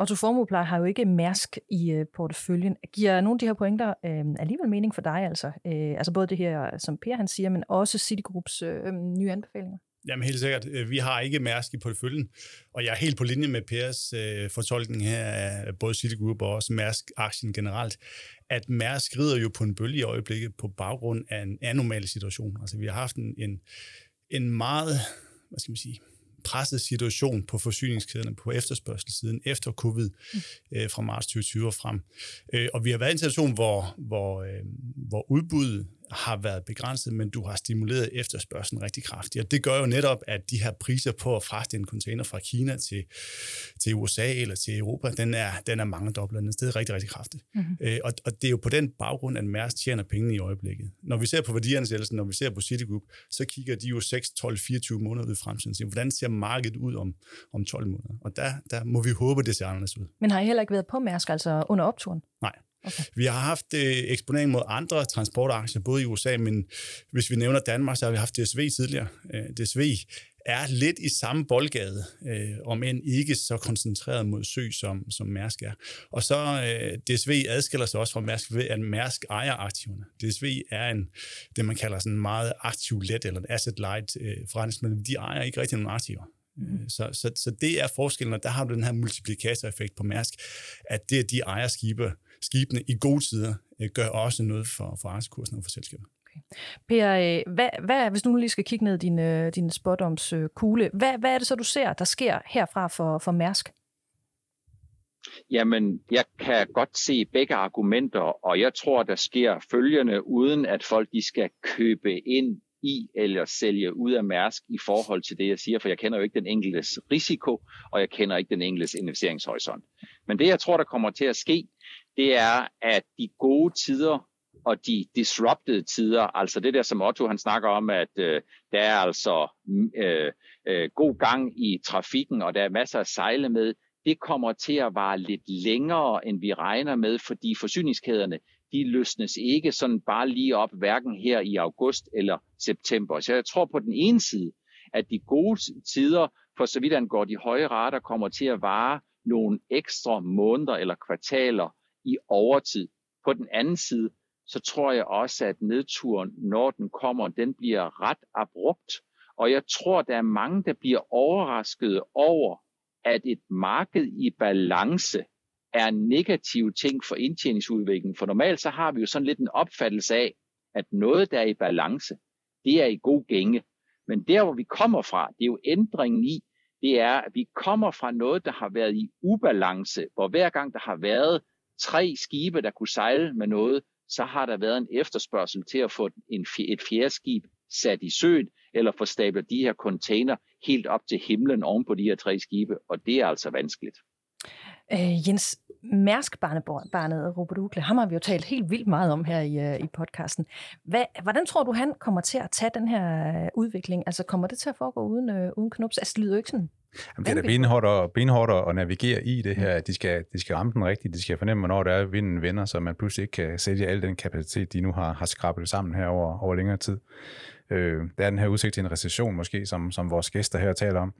Otto Formuepleje har jo ikke Mærsk i uh, porteføljen. Giver nogle af de her pointer uh, alligevel mening for dig, altså? Uh, altså både det her, som Per han siger, men også Citigroups uh, nye anbefalinger? Jamen helt sikkert. Vi har ikke Mærsk i porteføljen, og jeg er helt på linje med Pers øh, fortolkning her af både Citigroup og også Mærsk-aktien generelt, at Mærsk rider jo på en bølge i øjeblikket på baggrund af en anormal situation. Altså vi har haft en, en, en meget, hvad skal man sige, presset situation på forsyningskæderne på efterspørgselssiden efter covid mm. øh, fra marts 2020 og frem. Øh, og vi har været i en situation, hvor, hvor, øh, hvor udbuddet har været begrænset, men du har stimuleret efterspørgselen rigtig kraftigt. Og det gør jo netop, at de her priser på at fragte en container fra Kina til, til USA eller til Europa, den er, den er mange dobbelt sted rigtig, rigtig kraftigt. Mm-hmm. Øh, og, og det er jo på den baggrund, at Mærsk tjener pengene i øjeblikket. Når vi ser på værdiansættelsen, når vi ser på Citigroup, så kigger de jo 6, 12, 24 måneder ud i fremtiden. Så hvordan ser markedet ud om, om 12 måneder? Og der, der må vi håbe, det ser anderledes ud. Men har I heller ikke været på Mærsk, altså under opturen? Nej. Okay. Vi har haft øh, eksponering mod andre transportaktier, både i USA, men hvis vi nævner Danmark, så har vi haft DSV tidligere. Øh, DSV er lidt i samme boldgade, øh, om end ikke så koncentreret mod sø, som, som Mærsk er. Og så øh, DSV adskiller sig også fra Mærsk ved, at Mærsk ejer aktiverne. DSV er en, det man kalder sådan en meget aktiv let eller en asset light øh, forretningsmodel. De ejer ikke rigtig nogen aktiver. Mm. Så, så, så det er forskellen, og der har du den her multiplikatoreffekt på Mærsk, at det, at de ejer skibe, skibene i gode tider øh, gør også noget for, for aktiekursen og for selskabet. Okay. Per, øh, hvad, hvad, hvis du nu lige skal kigge ned din, øh, din spotdoms kugle, hvad, hvad er det så, du ser, der sker herfra for, for Mærsk? Jamen, jeg kan godt se begge argumenter, og jeg tror, der sker følgende, uden at folk de skal købe ind i eller sælge ud af Mærsk i forhold til det, jeg siger, for jeg kender jo ikke den enkeltes risiko, og jeg kender ikke den enkeltes investeringshorisont. Men det, jeg tror, der kommer til at ske, det er, at de gode tider og de disrupted tider, altså det der, som Otto han snakker om, at øh, der er altså mm, øh, øh, god gang i trafikken, og der er masser at sejle med, det kommer til at vare lidt længere, end vi regner med, fordi forsyningskæderne, de løsnes ikke sådan bare lige op, hverken her i august eller september. Så jeg tror på den ene side, at de gode tider, for så vidt angår de høje rater, kommer til at vare nogle ekstra måneder eller kvartaler i overtid. På den anden side, så tror jeg også, at nedturen, når den kommer, den bliver ret abrupt. Og jeg tror, der er mange, der bliver overrasket over, at et marked i balance er en negativ ting for indtjeningsudviklingen. For normalt så har vi jo sådan lidt en opfattelse af, at noget, der er i balance, det er i god gænge. Men der, hvor vi kommer fra, det er jo ændringen i, det er, at vi kommer fra noget, der har været i ubalance, hvor hver gang der har været tre skibe, der kunne sejle med noget, så har der været en efterspørgsel til at få en, et fjerde skib sat i søen, eller få stablet de her container helt op til himlen oven på de her tre skibe, og det er altså vanskeligt. Øh, Jens, Mærsk-barnet Robert Ukle, ham har vi jo talt helt vildt meget om her i, uh, i podcasten. Hvad, hvordan tror du, han kommer til at tage den her øh, udvikling? Altså kommer det til at foregå uden, uh, uden knups? Altså det lyder jo ikke sådan Jamen, det er da benhårdt, og, benhårdt at navigere i det her. De skal, de skal ramme den rigtigt. De skal fornemme, hvornår det er, at vinden vender, så man pludselig ikke kan sælge al den kapacitet, de nu har, har skrabet sammen her over, over længere tid. Øh, der er den her udsigt til en recession måske, som, som vores gæster her taler om.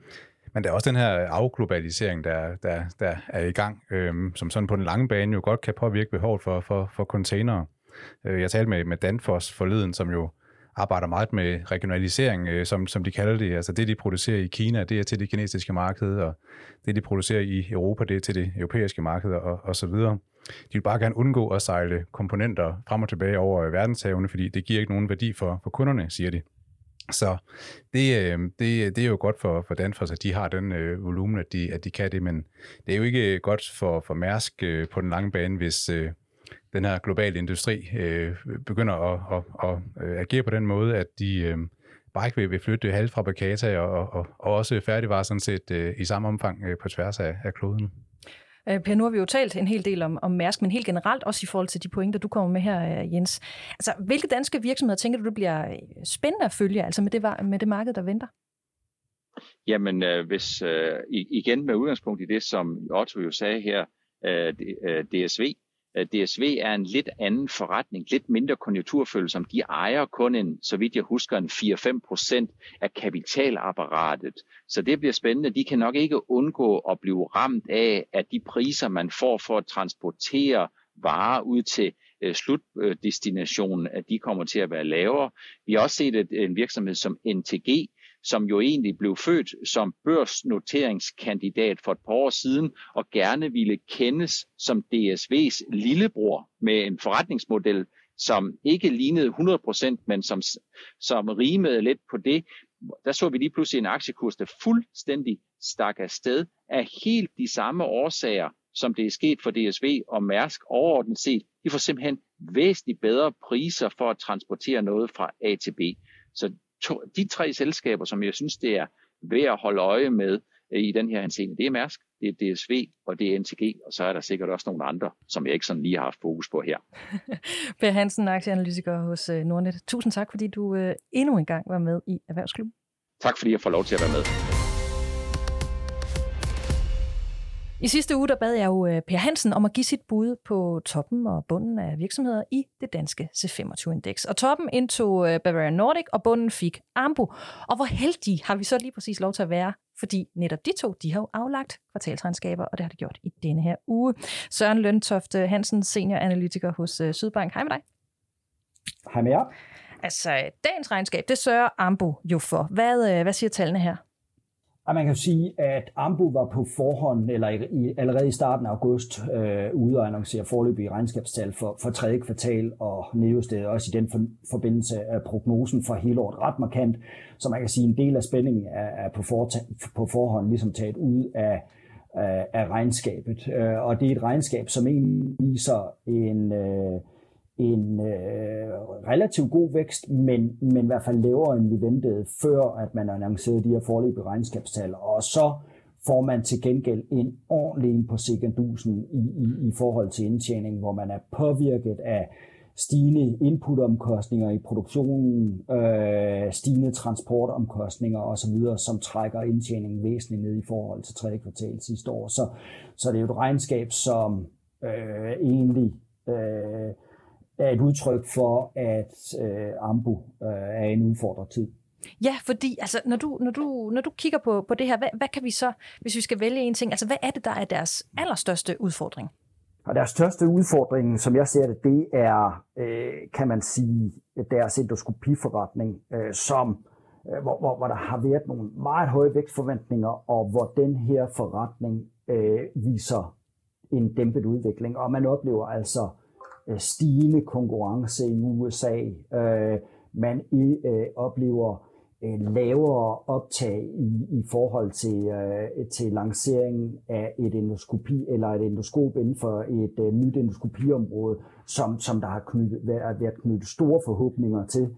Men der er også den her afglobalisering, der, der, der er i gang, øh, som sådan på den lange bane jo godt kan påvirke behovet for, for, for containere. Øh, jeg talte med, med Danfoss forleden, som jo arbejder meget med regionalisering, øh, som, som de kalder det. Altså det, de producerer i Kina, det er til det kinesiske marked, og det, de producerer i Europa, det er til det europæiske marked, og, og så videre. De vil bare gerne undgå at sejle komponenter frem og tilbage over øh, verdenshavene, fordi det giver ikke nogen værdi for, for kunderne, siger de. Så det, øh, det, det er jo godt for, for Danfoss, at de har den øh, volumen, at de, at de kan det, men det er jo ikke godt for, for Mærsk øh, på den lange bane, hvis øh, den her globale industri øh, begynder at, at, at, at agere på den måde, at de øh, bare ikke vil, vil flytte halvfabrikata og, og, og også færdigvarer sådan set øh, i samme omfang øh, på tværs af, af kloden. Øh, per, nu har vi jo talt en hel del om, om Mærsk, men helt generelt også i forhold til de pointer, du kommer med her, øh, Jens. Altså, hvilke danske virksomheder tænker du, det bliver øh, spændende at følge, altså med det, med det marked, der venter? Jamen, øh, hvis øh, igen med udgangspunkt i det, som Otto jo sagde her, øh, DSV, Øh, Øh, DSV er en lidt anden forretning, lidt mindre konjunkturfølsom. De ejer kun en, så vidt jeg husker, en 4-5 procent af kapitalapparatet. Så det bliver spændende. De kan nok ikke undgå at blive ramt af, at de priser, man får for at transportere varer ud til øh, slutdestinationen, at de kommer til at være lavere. Vi har også set et, en virksomhed som NTG, som jo egentlig blev født som børsnoteringskandidat for et par år siden, og gerne ville kendes som DSV's lillebror med en forretningsmodel, som ikke lignede 100%, men som, som rimede lidt på det. Der så vi lige pludselig en aktiekurs, der fuldstændig stak afsted af helt de samme årsager, som det er sket for DSV og Mærsk overordnet set. De får simpelthen væsentligt bedre priser for at transportere noget fra A til B. Så to, de tre selskaber, som jeg synes, det er værd at holde øje med øh, i den her henseende, det er Mærsk, det er DSV og det er NTG, og så er der sikkert også nogle andre, som jeg ikke sådan lige har haft fokus på her. [LAUGHS] per Hansen, aktieanalytiker hos øh, Nordnet. Tusind tak, fordi du øh, endnu en gang var med i Erhvervsklubben. Tak fordi jeg får lov til at være med. I sidste uge der bad jeg jo øh, Per Hansen om at give sit bud på toppen og bunden af virksomheder i det danske C25-indeks. Og toppen indtog øh, Bavarian Nordic, og bunden fik Ambu. Og hvor heldige har vi så lige præcis lov til at være, fordi netop de to, de har jo aflagt kvartalsregnskaber, og det har de gjort i denne her uge. Søren Løntoft Hansen, senior analytiker hos øh, Sydbank. Hej med dig. Hej med jer. Altså, dagens regnskab, det sørger Ambu jo for. Hvad, hvad siger tallene her? Og man kan sige, at Ambu var på forhånd, eller i, allerede i starten af august, øh, ude og annoncere forløbige regnskabstal for, for tredje kvartal, og nedjusterede også i den for, forbindelse af prognosen for hele året ret markant. Så man kan sige, at en del af spændingen er, er på, for, på forhånd ligesom taget ud af, af, af regnskabet. Øh, og det er et regnskab, som egentlig viser en... Øh, en øh, relativt god vækst, men, men i hvert fald lavere end vi ventede, før at man annoncerede de her forløbige regnskabstal. Og så får man til gengæld en ordentlig ind på sekundusen i, i, i forhold til indtjening, hvor man er påvirket af stigende inputomkostninger i produktionen, øh, stigende transportomkostninger osv., som trækker indtjeningen væsentligt ned i forhold til tredje kvartal sidste år. Så, så det er jo et regnskab, som øh, egentlig øh, er et udtryk for, at øh, Ambu øh, er en udfordret tid. Ja, fordi altså, når, du, når, du, når du kigger på, på det her, hvad, hvad kan vi så, hvis vi skal vælge en ting, altså hvad er det, der er deres allerstørste udfordring? Og deres største udfordring, som jeg ser det, det er, øh, kan man sige, deres endoskopiforretning, øh, som, øh, hvor, hvor, hvor der har været nogle meget høje vækstforventninger, og hvor den her forretning øh, viser en dæmpet udvikling. Og man oplever altså øh, Øh, stigende konkurrence i USA. Øh, man øh, oplever lavere optag i, i forhold til, øh, til lanceringen af et endoskopi eller et endoskop inden for et øh, nyt endoskopiområde, som, som der har knyttet, været, været knyttet store forhåbninger til,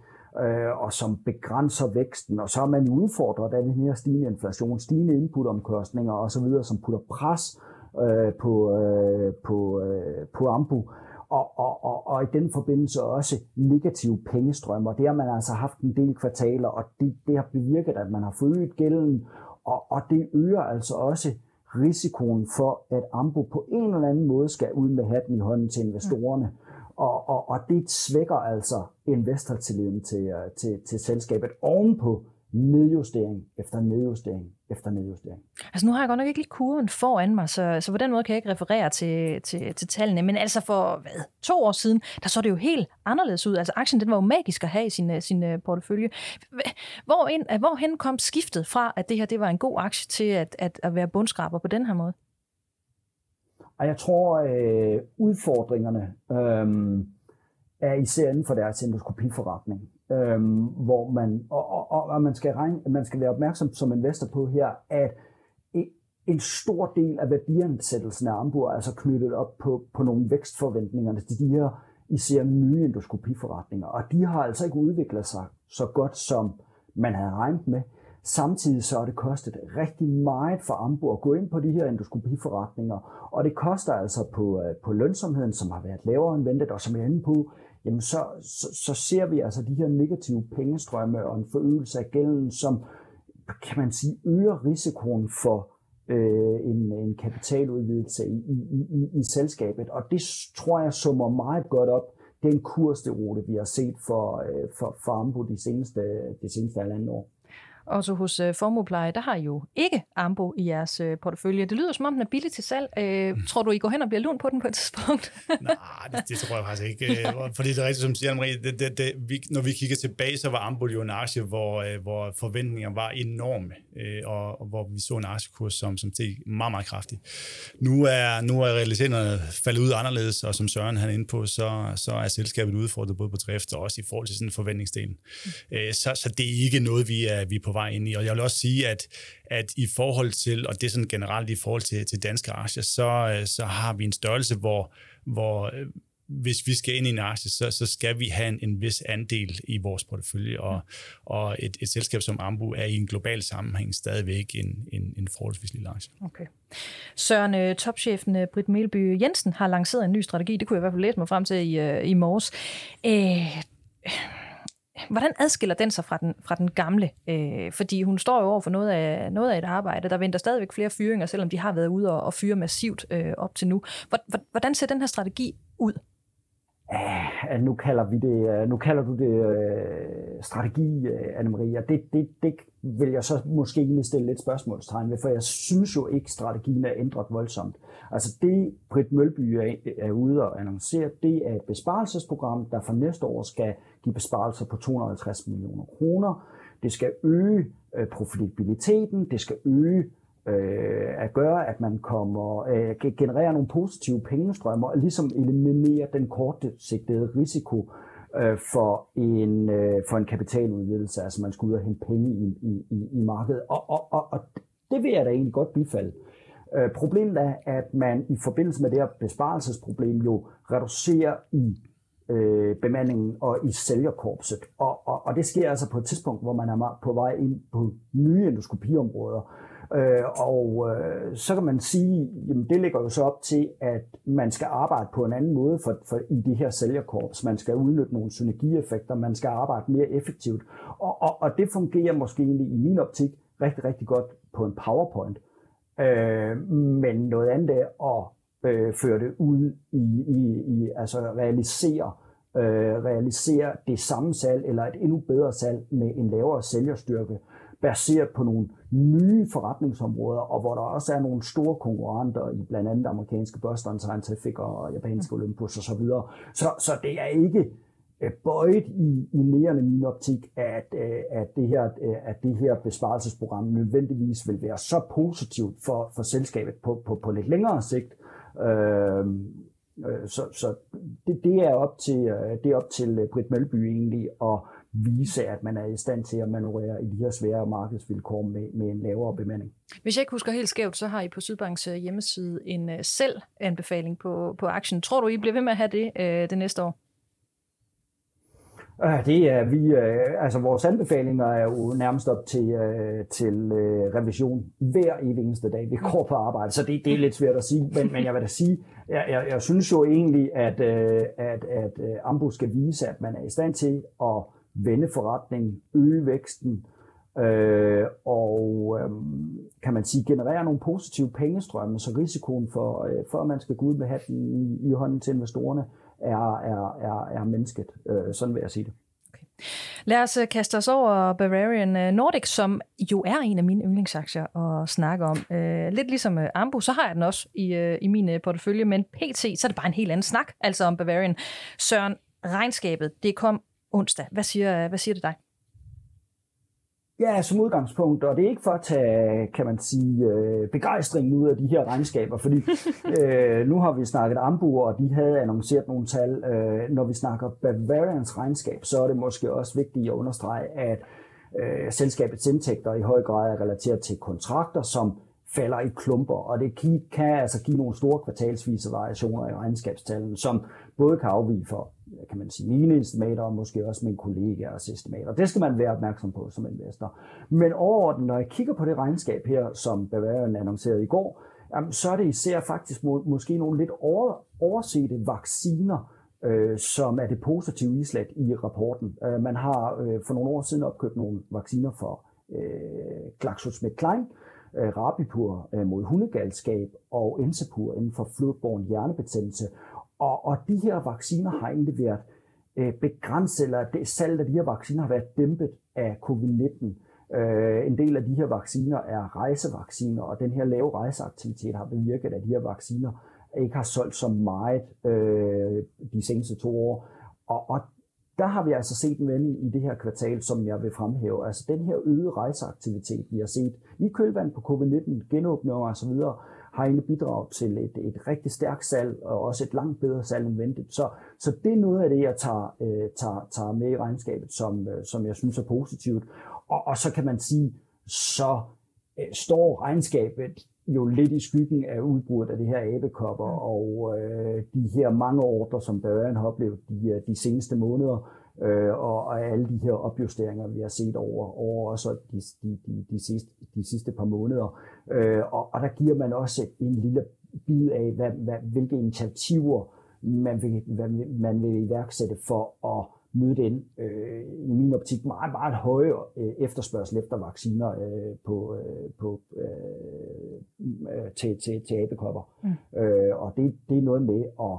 øh, og som begrænser væksten. Og så er man udfordret af den her stigende inflation, stigende inputomkostninger osv., som putter pres øh, på, øh, på, øh, på Ambu og, og, og, og i den forbindelse også negative pengestrømmer. Det har man altså haft en del kvartaler, og det, det har bevirket, at man har forøget gælden, og, og det øger altså også risikoen for, at Ambo på en eller anden måde skal ud med hatten i hånden til investorerne. Og, og, og det svækker altså investortilliden til, øh, til, til selskabet ovenpå nedjustering efter nedjustering efter nedjustering. Altså nu har jeg godt nok ikke lige kurven foran mig, så, så på den måde kan jeg ikke referere til, til, til tallene. Men altså for hvad, to år siden, der så det jo helt anderledes ud. Altså aktien den var jo magisk at have i sin, sin øh, portefølje. Hvor ind, hvorhen kom skiftet fra, at det her det var en god aktie, til at, at, at være bundskraber på den her måde? Og jeg tror, øh, udfordringerne øh, er især inden for deres endoskopiforretning øhm, hvor man, og, og, og man, skal regne, man skal være opmærksom som investor på her, at e, en stor del af værdiansættelsen af Ambu er altså knyttet op på, på nogle vækstforventninger til de her især nye endoskopiforretninger. Og de har altså ikke udviklet sig så godt, som man havde regnet med. Samtidig så har det kostet rigtig meget for Ambu at gå ind på de her endoskopiforretninger, og det koster altså på, øh, på lønsomheden, som har været lavere end ventet, og som er inde på, jamen så, så, så ser vi altså de her negative pengestrømme og en forøgelse af gælden, som kan man sige øger risikoen for øh, en, en kapitaludvidelse i, i, i, i selskabet. Og det tror jeg summer meget godt op den kursderute, vi har set for, øh, for, for Ambo de seneste, de seneste halvanden år. Og så hos øh, Formupleje, der har I jo ikke Ambo i jeres øh, portefølje. Det lyder som om, den er billig til salg. Øh, tror du, I går hen og bliver lun på den på et tidspunkt? [LAUGHS] Nej, det, det tror jeg faktisk ikke. Øh, [LAUGHS] fordi det er rigtigt, som siger Marie, det, det, det, vi, når vi kigger tilbage, så var Ambo jo en aktie, hvor, øh, hvor forventningerne var enorme, øh, og, og hvor vi så en aktiekurs, som, som steg meget, meget kraftigt. Nu er, nu er realiteterne faldet ud anderledes, og som Søren han er inde på, så, så er selskabet udfordret både på drift og også i forhold til sådan forventningsdelen. Mm. Så, så det er ikke noget, vi er, vi er på vej ind i. Og jeg vil også sige, at, at i forhold til, og det er sådan generelt i forhold til, til danske aktier, så, øh, så har vi en størrelse, hvor, hvor øh, hvis vi skal ind i en aktie, så, så skal vi have en, en vis andel i vores portefølje, og, og et, et selskab som Ambu er i en global sammenhæng stadigvæk en, en, en forholdsvis lille aktie. Okay. Søren, øh, topchefen Britt Melby Jensen har lanceret en ny strategi, det kunne jeg i hvert fald læse mig frem til i, i morges. Øh, Hvordan adskiller den sig fra den, fra den gamle? Øh, fordi hun står jo over for noget af, noget af et arbejde. Der venter stadigvæk flere fyringer, selvom de har været ude og, og fyre massivt øh, op til nu. Hvordan ser den her strategi ud? Ja, nu kalder vi det, øh, nu kalder du det øh, strategi, øh, Anne-Marie, og det, det, det vil jeg så måske egentlig stille lidt spørgsmålstegn ved, for jeg synes jo ikke, strategien er ændret voldsomt. Altså det, Britt Mølby er, er ude og annoncere, det er et besparelsesprogram, der for næste år skal give besparelser på 250 millioner kroner. Det skal øge øh, profitabiliteten, det skal øge øh, at gøre, at man kommer øh, genererer nogle positive pengestrømmer og ligesom eliminere den kortsigtede risiko øh, for en øh, for en kapitaludvidelse, altså man skal ud og hente penge i, i, i, i markedet. Og, og, og, og det vil jeg da egentlig godt bifalde. Øh, problemet er, at man i forbindelse med det her besparelsesproblem jo reducerer i øh, bemandingen og i sælgerkorpset. Og, og, og det sker altså på et tidspunkt, hvor man er på vej ind på nye endoskopiområder. Øh, og øh, så kan man sige, jamen det ligger jo så op til, at man skal arbejde på en anden måde for, for i de her sælgerkorps. Man skal udnytte nogle synergieffekter, man skal arbejde mere effektivt. Og, og, og det fungerer måske egentlig i min optik rigtig, rigtig godt på en PowerPoint. Øh, men noget andet er at øh, føre det ud i, i, i altså realisere, øh, realisere det samme salg eller et endnu bedre salg med en lavere sælgerstyrke, baseret på nogle nye forretningsområder, og hvor der også er nogle store konkurrenter i blandt andet amerikanske Boston Scientific og japanske Olympus osv. Så, så det er ikke øh, bøjet i, i nærende min optik, at, øh, at, det her, øh, at det her besparelsesprogram nødvendigvis vil være så positivt for, for selskabet på, på, på lidt længere sigt, Øhm, øh, så så det, det, er op til, øh, det er op til øh, Britt Mølby egentlig at vise, at man er i stand til at manøvrere i de her svære markedsvilkår med, med en lavere bemanding. Hvis jeg ikke husker helt skævt, så har I på Sydbanks øh, hjemmeside en selv anbefaling på, på aktien. Tror du, I bliver ved med at have det øh, det næste år? Det er vi, øh, altså vores anbefalinger er jo nærmest op til, øh, til øh, revision hver eneste dag, vi går på arbejde, så det, det er lidt svært at sige, men, men jeg vil da sige, jeg, jeg, jeg synes jo egentlig, at, at, at Ambu skal vise, at man er i stand til at vende forretningen, øge væksten, øh, og øh, kan man sige, generere nogle positive pengestrømme, så risikoen for, øh, for at man skal gå ud med hatten i, i hånden til investorerne, er, er, er, er mennesket. Øh, sådan vil jeg sige det. Okay. Lad os øh, kaste os over Bavarian øh, Nordic, som jo er en af mine yndlingsaktier at snakke om. Øh, lidt ligesom Ambu, så har jeg den også i, i min portefølje, men pt. så er det bare en helt anden snak, altså om Bavarian. Søren, regnskabet, det kom onsdag. Hvad siger, hvad siger det dig? Ja, som udgangspunkt, og det er ikke for at tage, kan man sige, øh, begejstringen ud af de her regnskaber, fordi [LAUGHS] øh, nu har vi snakket Ambu, og de havde annonceret nogle tal. Øh, når vi snakker Bavarians regnskab, så er det måske også vigtigt at understrege, at øh, selskabets indtægter i høj grad er relateret til kontrakter, som falder i klumper, og det kan altså give nogle store kvartalsvise variationer i regnskabstallene, som både kan afvige for kan man sige, mine estimater, og måske også mine kollegaers estimater. Det skal man være opmærksom på som investor. Men overordnet, når jeg kigger på det regnskab her, som Bavarian annoncerede i går, så er det især faktisk må, måske nogle lidt over, oversete vacciner, øh, som er det positive islet i rapporten. Øh, man har øh, for nogle år siden opkøbt nogle vacciner for øh, GlaxoSmithKline, øh, Rabipur øh, mod hundegalskab og Ensepur inden for flodborn hjernebetændelse. Og, og de her vacciner har egentlig været øh, begrænset, eller det, salget af de her vacciner har været dæmpet af covid-19. Øh, en del af de her vacciner er rejsevacciner, og den her lave rejseaktivitet har bevirket, at de her vacciner ikke har solgt så meget øh, de seneste to år. Og, og der har vi altså set en vending i det her kvartal, som jeg vil fremhæve. Altså den her øgede rejseaktivitet, vi har set i kølvand på covid-19, genåbninger osv., har egentlig bidraget til et, et rigtig stærkt salg, og også et langt bedre salg end ventet. Så, så det er noget af det, jeg tager, øh, tager, tager med i regnskabet, som, øh, som jeg synes er positivt. Og, og så kan man sige, så øh, står regnskabet jo lidt i skyggen af udbruddet af det her abekopper, og øh, de her mange ordre, som Bavarian har oplevet de, øh, de seneste måneder, øh, og, og alle de her opjusteringer, vi har set over, over også de, de, de, de, sidste, de sidste par måneder. Øh, og, og der giver man også en lille bid af, hvad, hvad, hvilke initiativer man vil, hvad, man vil iværksætte for at møde den øh, i min optik meget, meget høje øh, efterspørgsel efter vacciner øh, på, øh, på, øh, til, til, til abekopper. Mm. Øh, og det, det er noget med at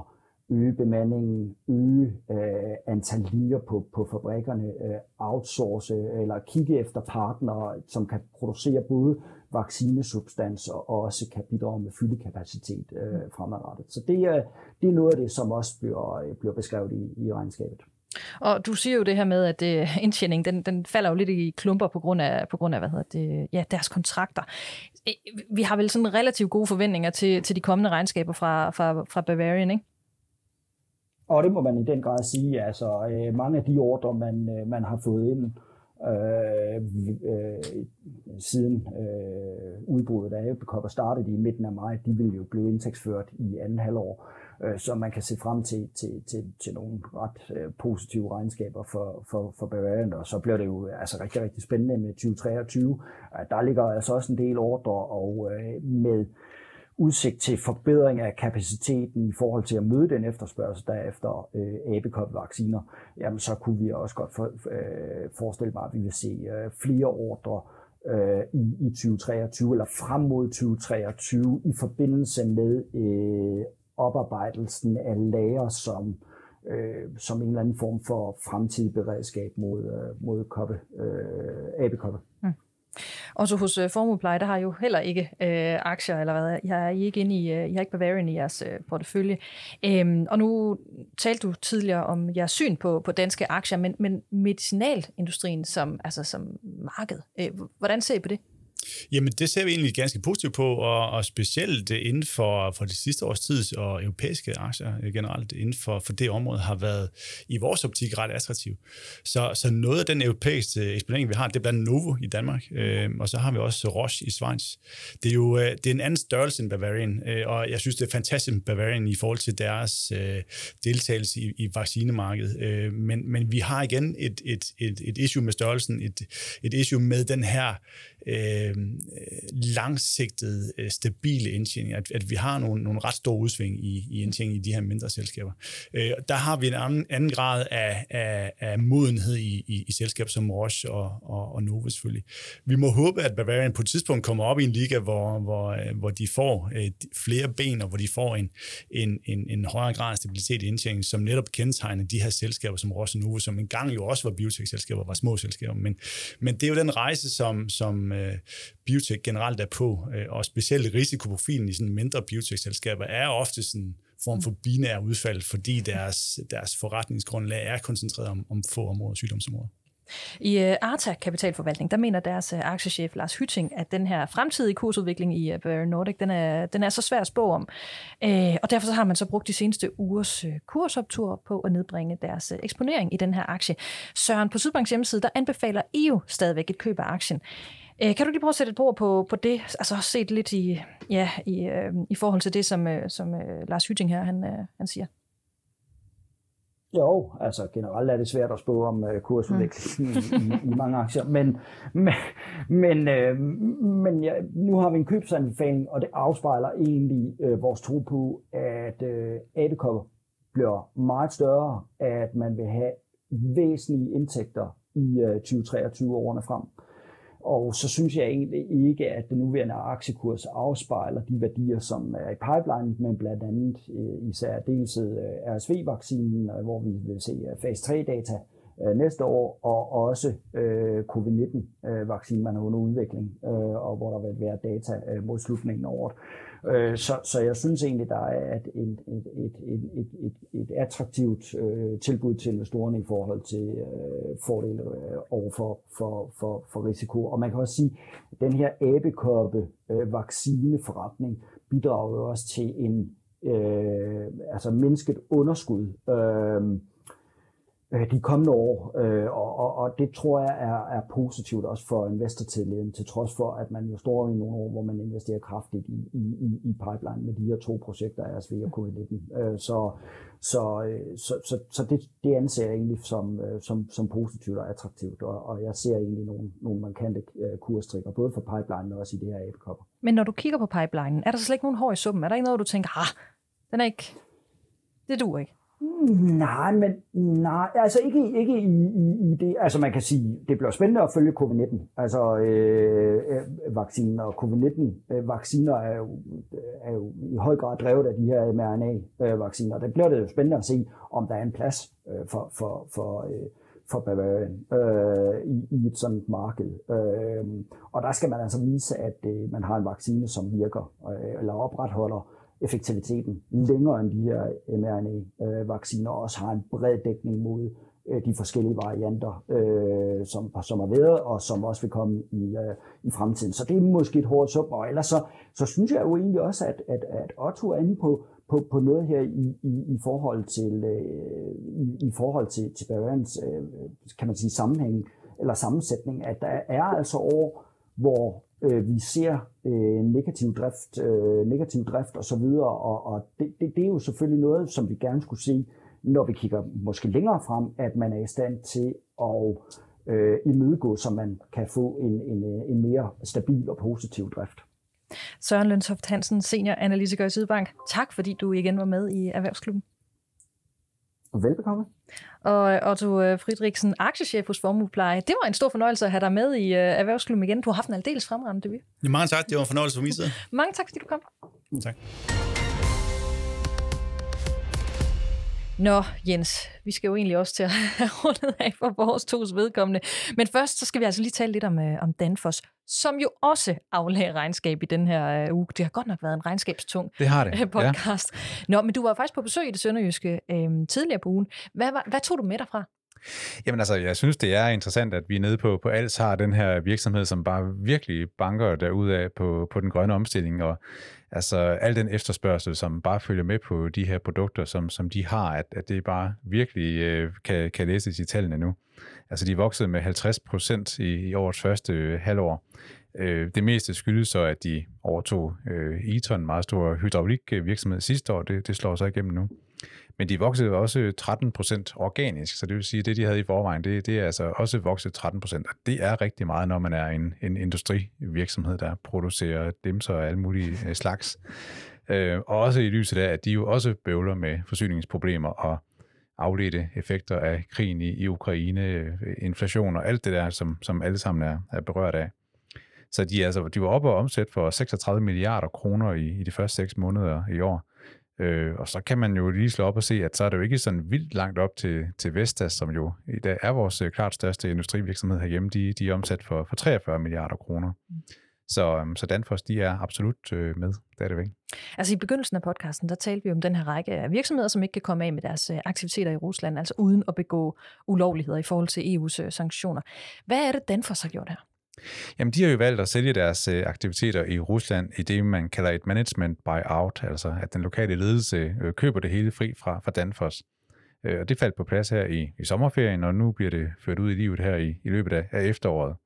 øge bemandingen, øge øh, antal linjer på, på fabrikkerne, øh, outsource eller kigge efter partnere, som kan producere både vaccinesubstans og også kan bidrage med fyldekapacitet øh, fremadrettet. Så det er, det er noget af det, som også bliver, bliver beskrevet i, i regnskabet. Og du siger jo det her med, at øh, indtjening, den, den falder jo lidt i klumper på grund af, på grund af hvad hedder det, ja, deres kontrakter. Øh, vi har vel sådan relativt gode forventninger til, til de kommende regnskaber fra, fra, fra Bavarian, ikke? Og det må man i den grad sige. Altså, øh, mange af de ordre, man, øh, man har fået ind øh, øh, siden øh, udbruddet af Æbekopper startede i midten af maj, de vil jo blive indtægtsført i anden halvår. øh, så man kan se frem til, til, til, til nogle ret øh, positive regnskaber for, for, for Bavarian, og så bliver det jo altså rigtig, rigtig spændende med 2023. Øh, der ligger altså også en del ordre, og øh, med udsigt til forbedring af kapaciteten i forhold til at møde den efterspørgsel, der efter øh, abekop-vacciner, jamen så kunne vi også godt for, øh, forestille mig, at vi vil se øh, flere ordre øh, i, i 2023 eller frem mod 2023 i forbindelse med øh, oparbejdelsen af lager som øh, som en eller anden form for fremtidig beredskab mod, øh, mod koppe, øh, abekoppe. Mm. Og så hos øh, uh, Formuepleje, der har jo heller ikke øh, aktier, eller hvad, jeg er ikke inde i, uh, I har ikke Bavarian i jeres uh, portefølje. Um, og nu talte du tidligere om jeres syn på, på danske aktier, men, men medicinalindustrien som, altså som marked, uh, hvordan ser I på det? Jamen, det ser vi egentlig ganske positivt på, og, og specielt inden for, for de sidste års tid, og europæiske aktier øh, generelt inden for, for det område, har været i vores optik ret attraktiv. Så, så noget af den europæiske eksponering, vi har, det er blandt Novo i Danmark, øh, og så har vi også Roche i Schweiz. Det er jo øh, det er en anden størrelse end Bavarian, øh, og jeg synes, det er fantastisk med Bavarian i forhold til deres øh, deltagelse i, i vaccinemarkedet. Øh, men, men vi har igen et, et, et, et issue med størrelsen, et, et issue med den her øh, Øh, langsigtede, øh, stabile indtjening, at, at vi har nogle, nogle ret store udsving i, i indtjening i de her mindre selskaber. Øh, der har vi en anden, anden grad af, af, af modenhed i, i, i selskaber som Roche og, og, og Novo selvfølgelig. Vi må håbe, at Bavarian på et tidspunkt kommer op i en liga, hvor, hvor, øh, hvor de får øh, flere ben, og hvor de får en, en, en, en højere grad af stabilitet i indtjening, som netop kendetegner de her selskaber som Roche og Novo, som engang jo også var biotech-selskaber, var små selskaber. Men, men det er jo den rejse, som, som øh, biotech generelt er på, øh, og specielt risikoprofilen i sådan mindre biotech-selskaber er ofte sådan en form for binær udfald, fordi deres, deres forretningsgrundlag er koncentreret om, om få områder, sygdomsområder. I uh, Arta Kapitalforvaltning, der mener deres uh, aktiechef Lars Hytting, at den her fremtidige kursudvikling i uh, Bavarian Nordic, den er, den er så svær at spå om. Uh, og derfor så har man så brugt de seneste ugers uh, kursoptur på at nedbringe deres uh, eksponering i den her aktie. Søren, på Sydbanks hjemmeside, der anbefaler EU stadigvæk et køb af aktien. Øh, kan du lige prøve at sætte et ord på, på det, altså set lidt i, ja, i, øh, i forhold til det, som, øh, som øh, Lars Hytting her, han, øh, han siger? Jo, altså generelt er det svært at spå om uh, kursudvikling mm. i, i, i mange aktier, men, men, men, øh, men ja, nu har vi en købsanbefaling, og det afspejler egentlig øh, vores tro på, at øh, adekopper bliver meget større, at man vil have væsentlige indtægter i øh, 2023 årene frem. Og så synes jeg egentlig ikke, at den nuværende aktiekurs afspejler de værdier, som er i pipeline, men blandt andet øh, især dels øh, RSV-vaccinen, øh, hvor vi vil se fase 3-data Øh, næste år, og også øh, covid-19-vaccinen, øh, man har under udvikling, og hvor der vil være data mod slutningen af året. Øh, så, så jeg synes egentlig, der er et, et, et, et, et, et, et, et attraktivt øh, tilbud til investorerne i forhold til øh, fordele øh, over for, for, for, for risiko. Og man kan også sige, at den her abekoppe øh, vaccineforretning bidrager jo også til en øh, altså mindsket underskud. Øh, øh, de kommende år, øh, og, og, og det tror jeg er, er positivt også for investortilliden, til trods for, at man jo står i nogle år, hvor man investerer kraftigt i, i, i pipeline med de her to projekter, RSV og COVID-19. Øh, så så, øh, så, så, så det, det anser jeg egentlig som, øh, som, som positivt og attraktivt, og, og jeg ser egentlig nogle, nogle markante øh, kurstrikker, både for pipeline og også i det her æbekopper. Men når du kigger på pipelinen, er der slet ikke nogen hår i summen? Er der ikke noget, du tænker, ah, den er ikke, det duer ikke? Nej, men nej, altså ikke, ikke i, i, i det. Altså man kan sige, det bliver spændende at følge covid-19. Altså øh, øh, øh vacciner og covid-19-vacciner er, jo, er jo i høj grad drevet af de her mRNA-vacciner. Det bliver det jo spændende at se, om der er en plads øh, for, for, for, øh, for Bavarian øh, i, i et sådan marked. Øh, og der skal man altså vise, at øh, man har en vaccine, som virker øh, eller opretholder effektiviteten længere end de her mRNA-vacciner, øh, også har en bred dækning mod øh, de forskellige varianter, øh, som, som har været, og som også vil komme i, øh, i fremtiden. Så det er måske et hårdt sum, og ellers så, så synes jeg jo egentlig også, at, at, at Otto er inde på, på, på noget her i, i, i forhold til, øh, i, i forhold til, til Bavarians, øh, kan man sige, sammenhæng eller sammensætning, at der er altså år, hvor Øh, vi ser øh, negativ drift, øh, negativ drift osv., og, og det, det, det er jo selvfølgelig noget, som vi gerne skulle se, når vi kigger måske længere frem, at man er i stand til at øh, imødegå, så man kan få en, en, øh, en mere stabil og positiv drift. Søren Løntoft Hansen, senior analytiker i Sydbank. Tak, fordi du igen var med i Erhvervsklubben. Velbekomme. Og Otto øh, Friedrichsen, aktiechef hos Formuepleje. Det var en stor fornøjelse at have dig med i uh, Erhvervsklubben igen. Du har haft en aldeles fremragende debut. Ja, mange tak. Det var en fornøjelse for min side. mange tak, fordi du kom. Tak. Nå, Jens, vi skal jo egentlig også til at [LAUGHS] have rundet af for vores tos vedkommende. Men først så skal vi altså lige tale lidt om, uh, om Danfoss, som jo også aflagde regnskab i den her uh, uge. Det har godt nok været en regnskabstung det har det. podcast. Ja. Nå, men du var faktisk på besøg i det sønderjyske uh, tidligere på ugen. Hvad, hvad, hvad tog du med derfra? Jamen altså, jeg synes, det er interessant, at vi nede på, på Als har den her virksomhed, som bare virkelig banker derudad på, på den grønne omstilling, og altså al den efterspørgsel, som bare følger med på de her produkter, som, som de har, at, at det bare virkelig øh, kan, kan læses i tallene nu. Altså de voksede med 50 procent i, i årets første øh, halvår. Øh, det meste skyldes så, at de overtog øh, Eton, en meget stor hydraulikvirksomhed sidste år. Det, det slår sig igennem nu. Men de voksede også 13 procent organisk, så det vil sige, at det, de havde i forvejen, det, det er altså også vokset 13 procent. Og det er rigtig meget, når man er en, en industrivirksomhed, der producerer dimser og alle mulige øh, slags. Øh, og også i lyset af, at de jo også bøvler med forsyningsproblemer og afledte effekter af krigen i, i Ukraine, øh, inflation og alt det der, som, som alle sammen er, er berørt af. Så de, altså, de var oppe og omsætte for 36 milliarder kroner i, i de første seks måneder i år. Øh, og så kan man jo lige slå op og se, at så er det jo ikke sådan vildt langt op til, til Vestas, som jo i dag er vores øh, klart største industrivirksomhed herhjemme. De, de er omsat for, for 43 milliarder kroner. Mm. Så, øhm, så Danfoss, de er absolut øh, med, det er det væk. Altså i begyndelsen af podcasten, der talte vi om den her række af virksomheder, som ikke kan komme af med deres øh, aktiviteter i Rusland, altså uden at begå ulovligheder i forhold til EU's sanktioner. Hvad er det, Danfoss har gjort her? Jamen, de har jo valgt at sælge deres øh, aktiviteter i Rusland i det, man kalder et management buyout, altså at den lokale ledelse øh, køber det hele fri fra, fra Danfoss. Øh, og det faldt på plads her i, i sommerferien, og nu bliver det ført ud i livet her i, i løbet af, af efteråret.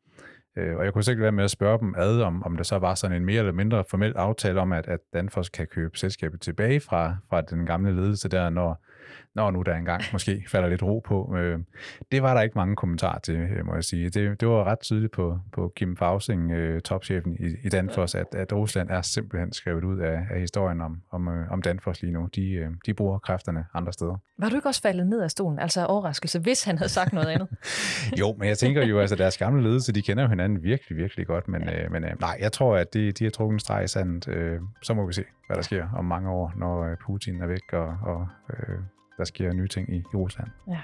Øh, og jeg kunne sikkert være med at spørge dem ad, om, om der så var sådan en mere eller mindre formel aftale om, at, at Danfoss kan købe selskabet tilbage fra, fra den gamle ledelse der, når, når nu der engang måske falder lidt ro på. Øh, det var der ikke mange kommentarer til, øh, må jeg sige. Det, det var ret tydeligt på, på Kim Fausing, øh, topchefen i, i Danfoss, at, at Rusland er simpelthen skrevet ud af, af historien om, om, om Danfoss lige nu. De, de bruger kræfterne andre steder. Var du ikke også faldet ned af stolen? Altså overraskelse, hvis han havde sagt noget andet? [LAUGHS] jo, men jeg tænker jo, altså deres gamle ledelse, de kender jo hinanden virkelig, virkelig godt, men, ja. øh, men øh, nej, jeg tror, at de, de har trukket en streg i sandet. Øh, så må vi se, hvad der sker om mange år, når Putin er væk, og, og øh, der sker nye ting i, i Rusland. Ja.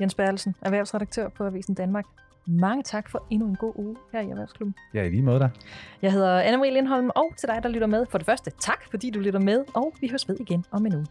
Jens Bertelsen, erhvervsredaktør på Avisen Danmark. Mange tak for endnu en god uge her i Erhvervsklubben. Ja, i lige måde der. Jeg hedder Anne-Marie Lindholm, og til dig, der lytter med. For det første, tak fordi du lytter med, og vi høres ved igen om en uge.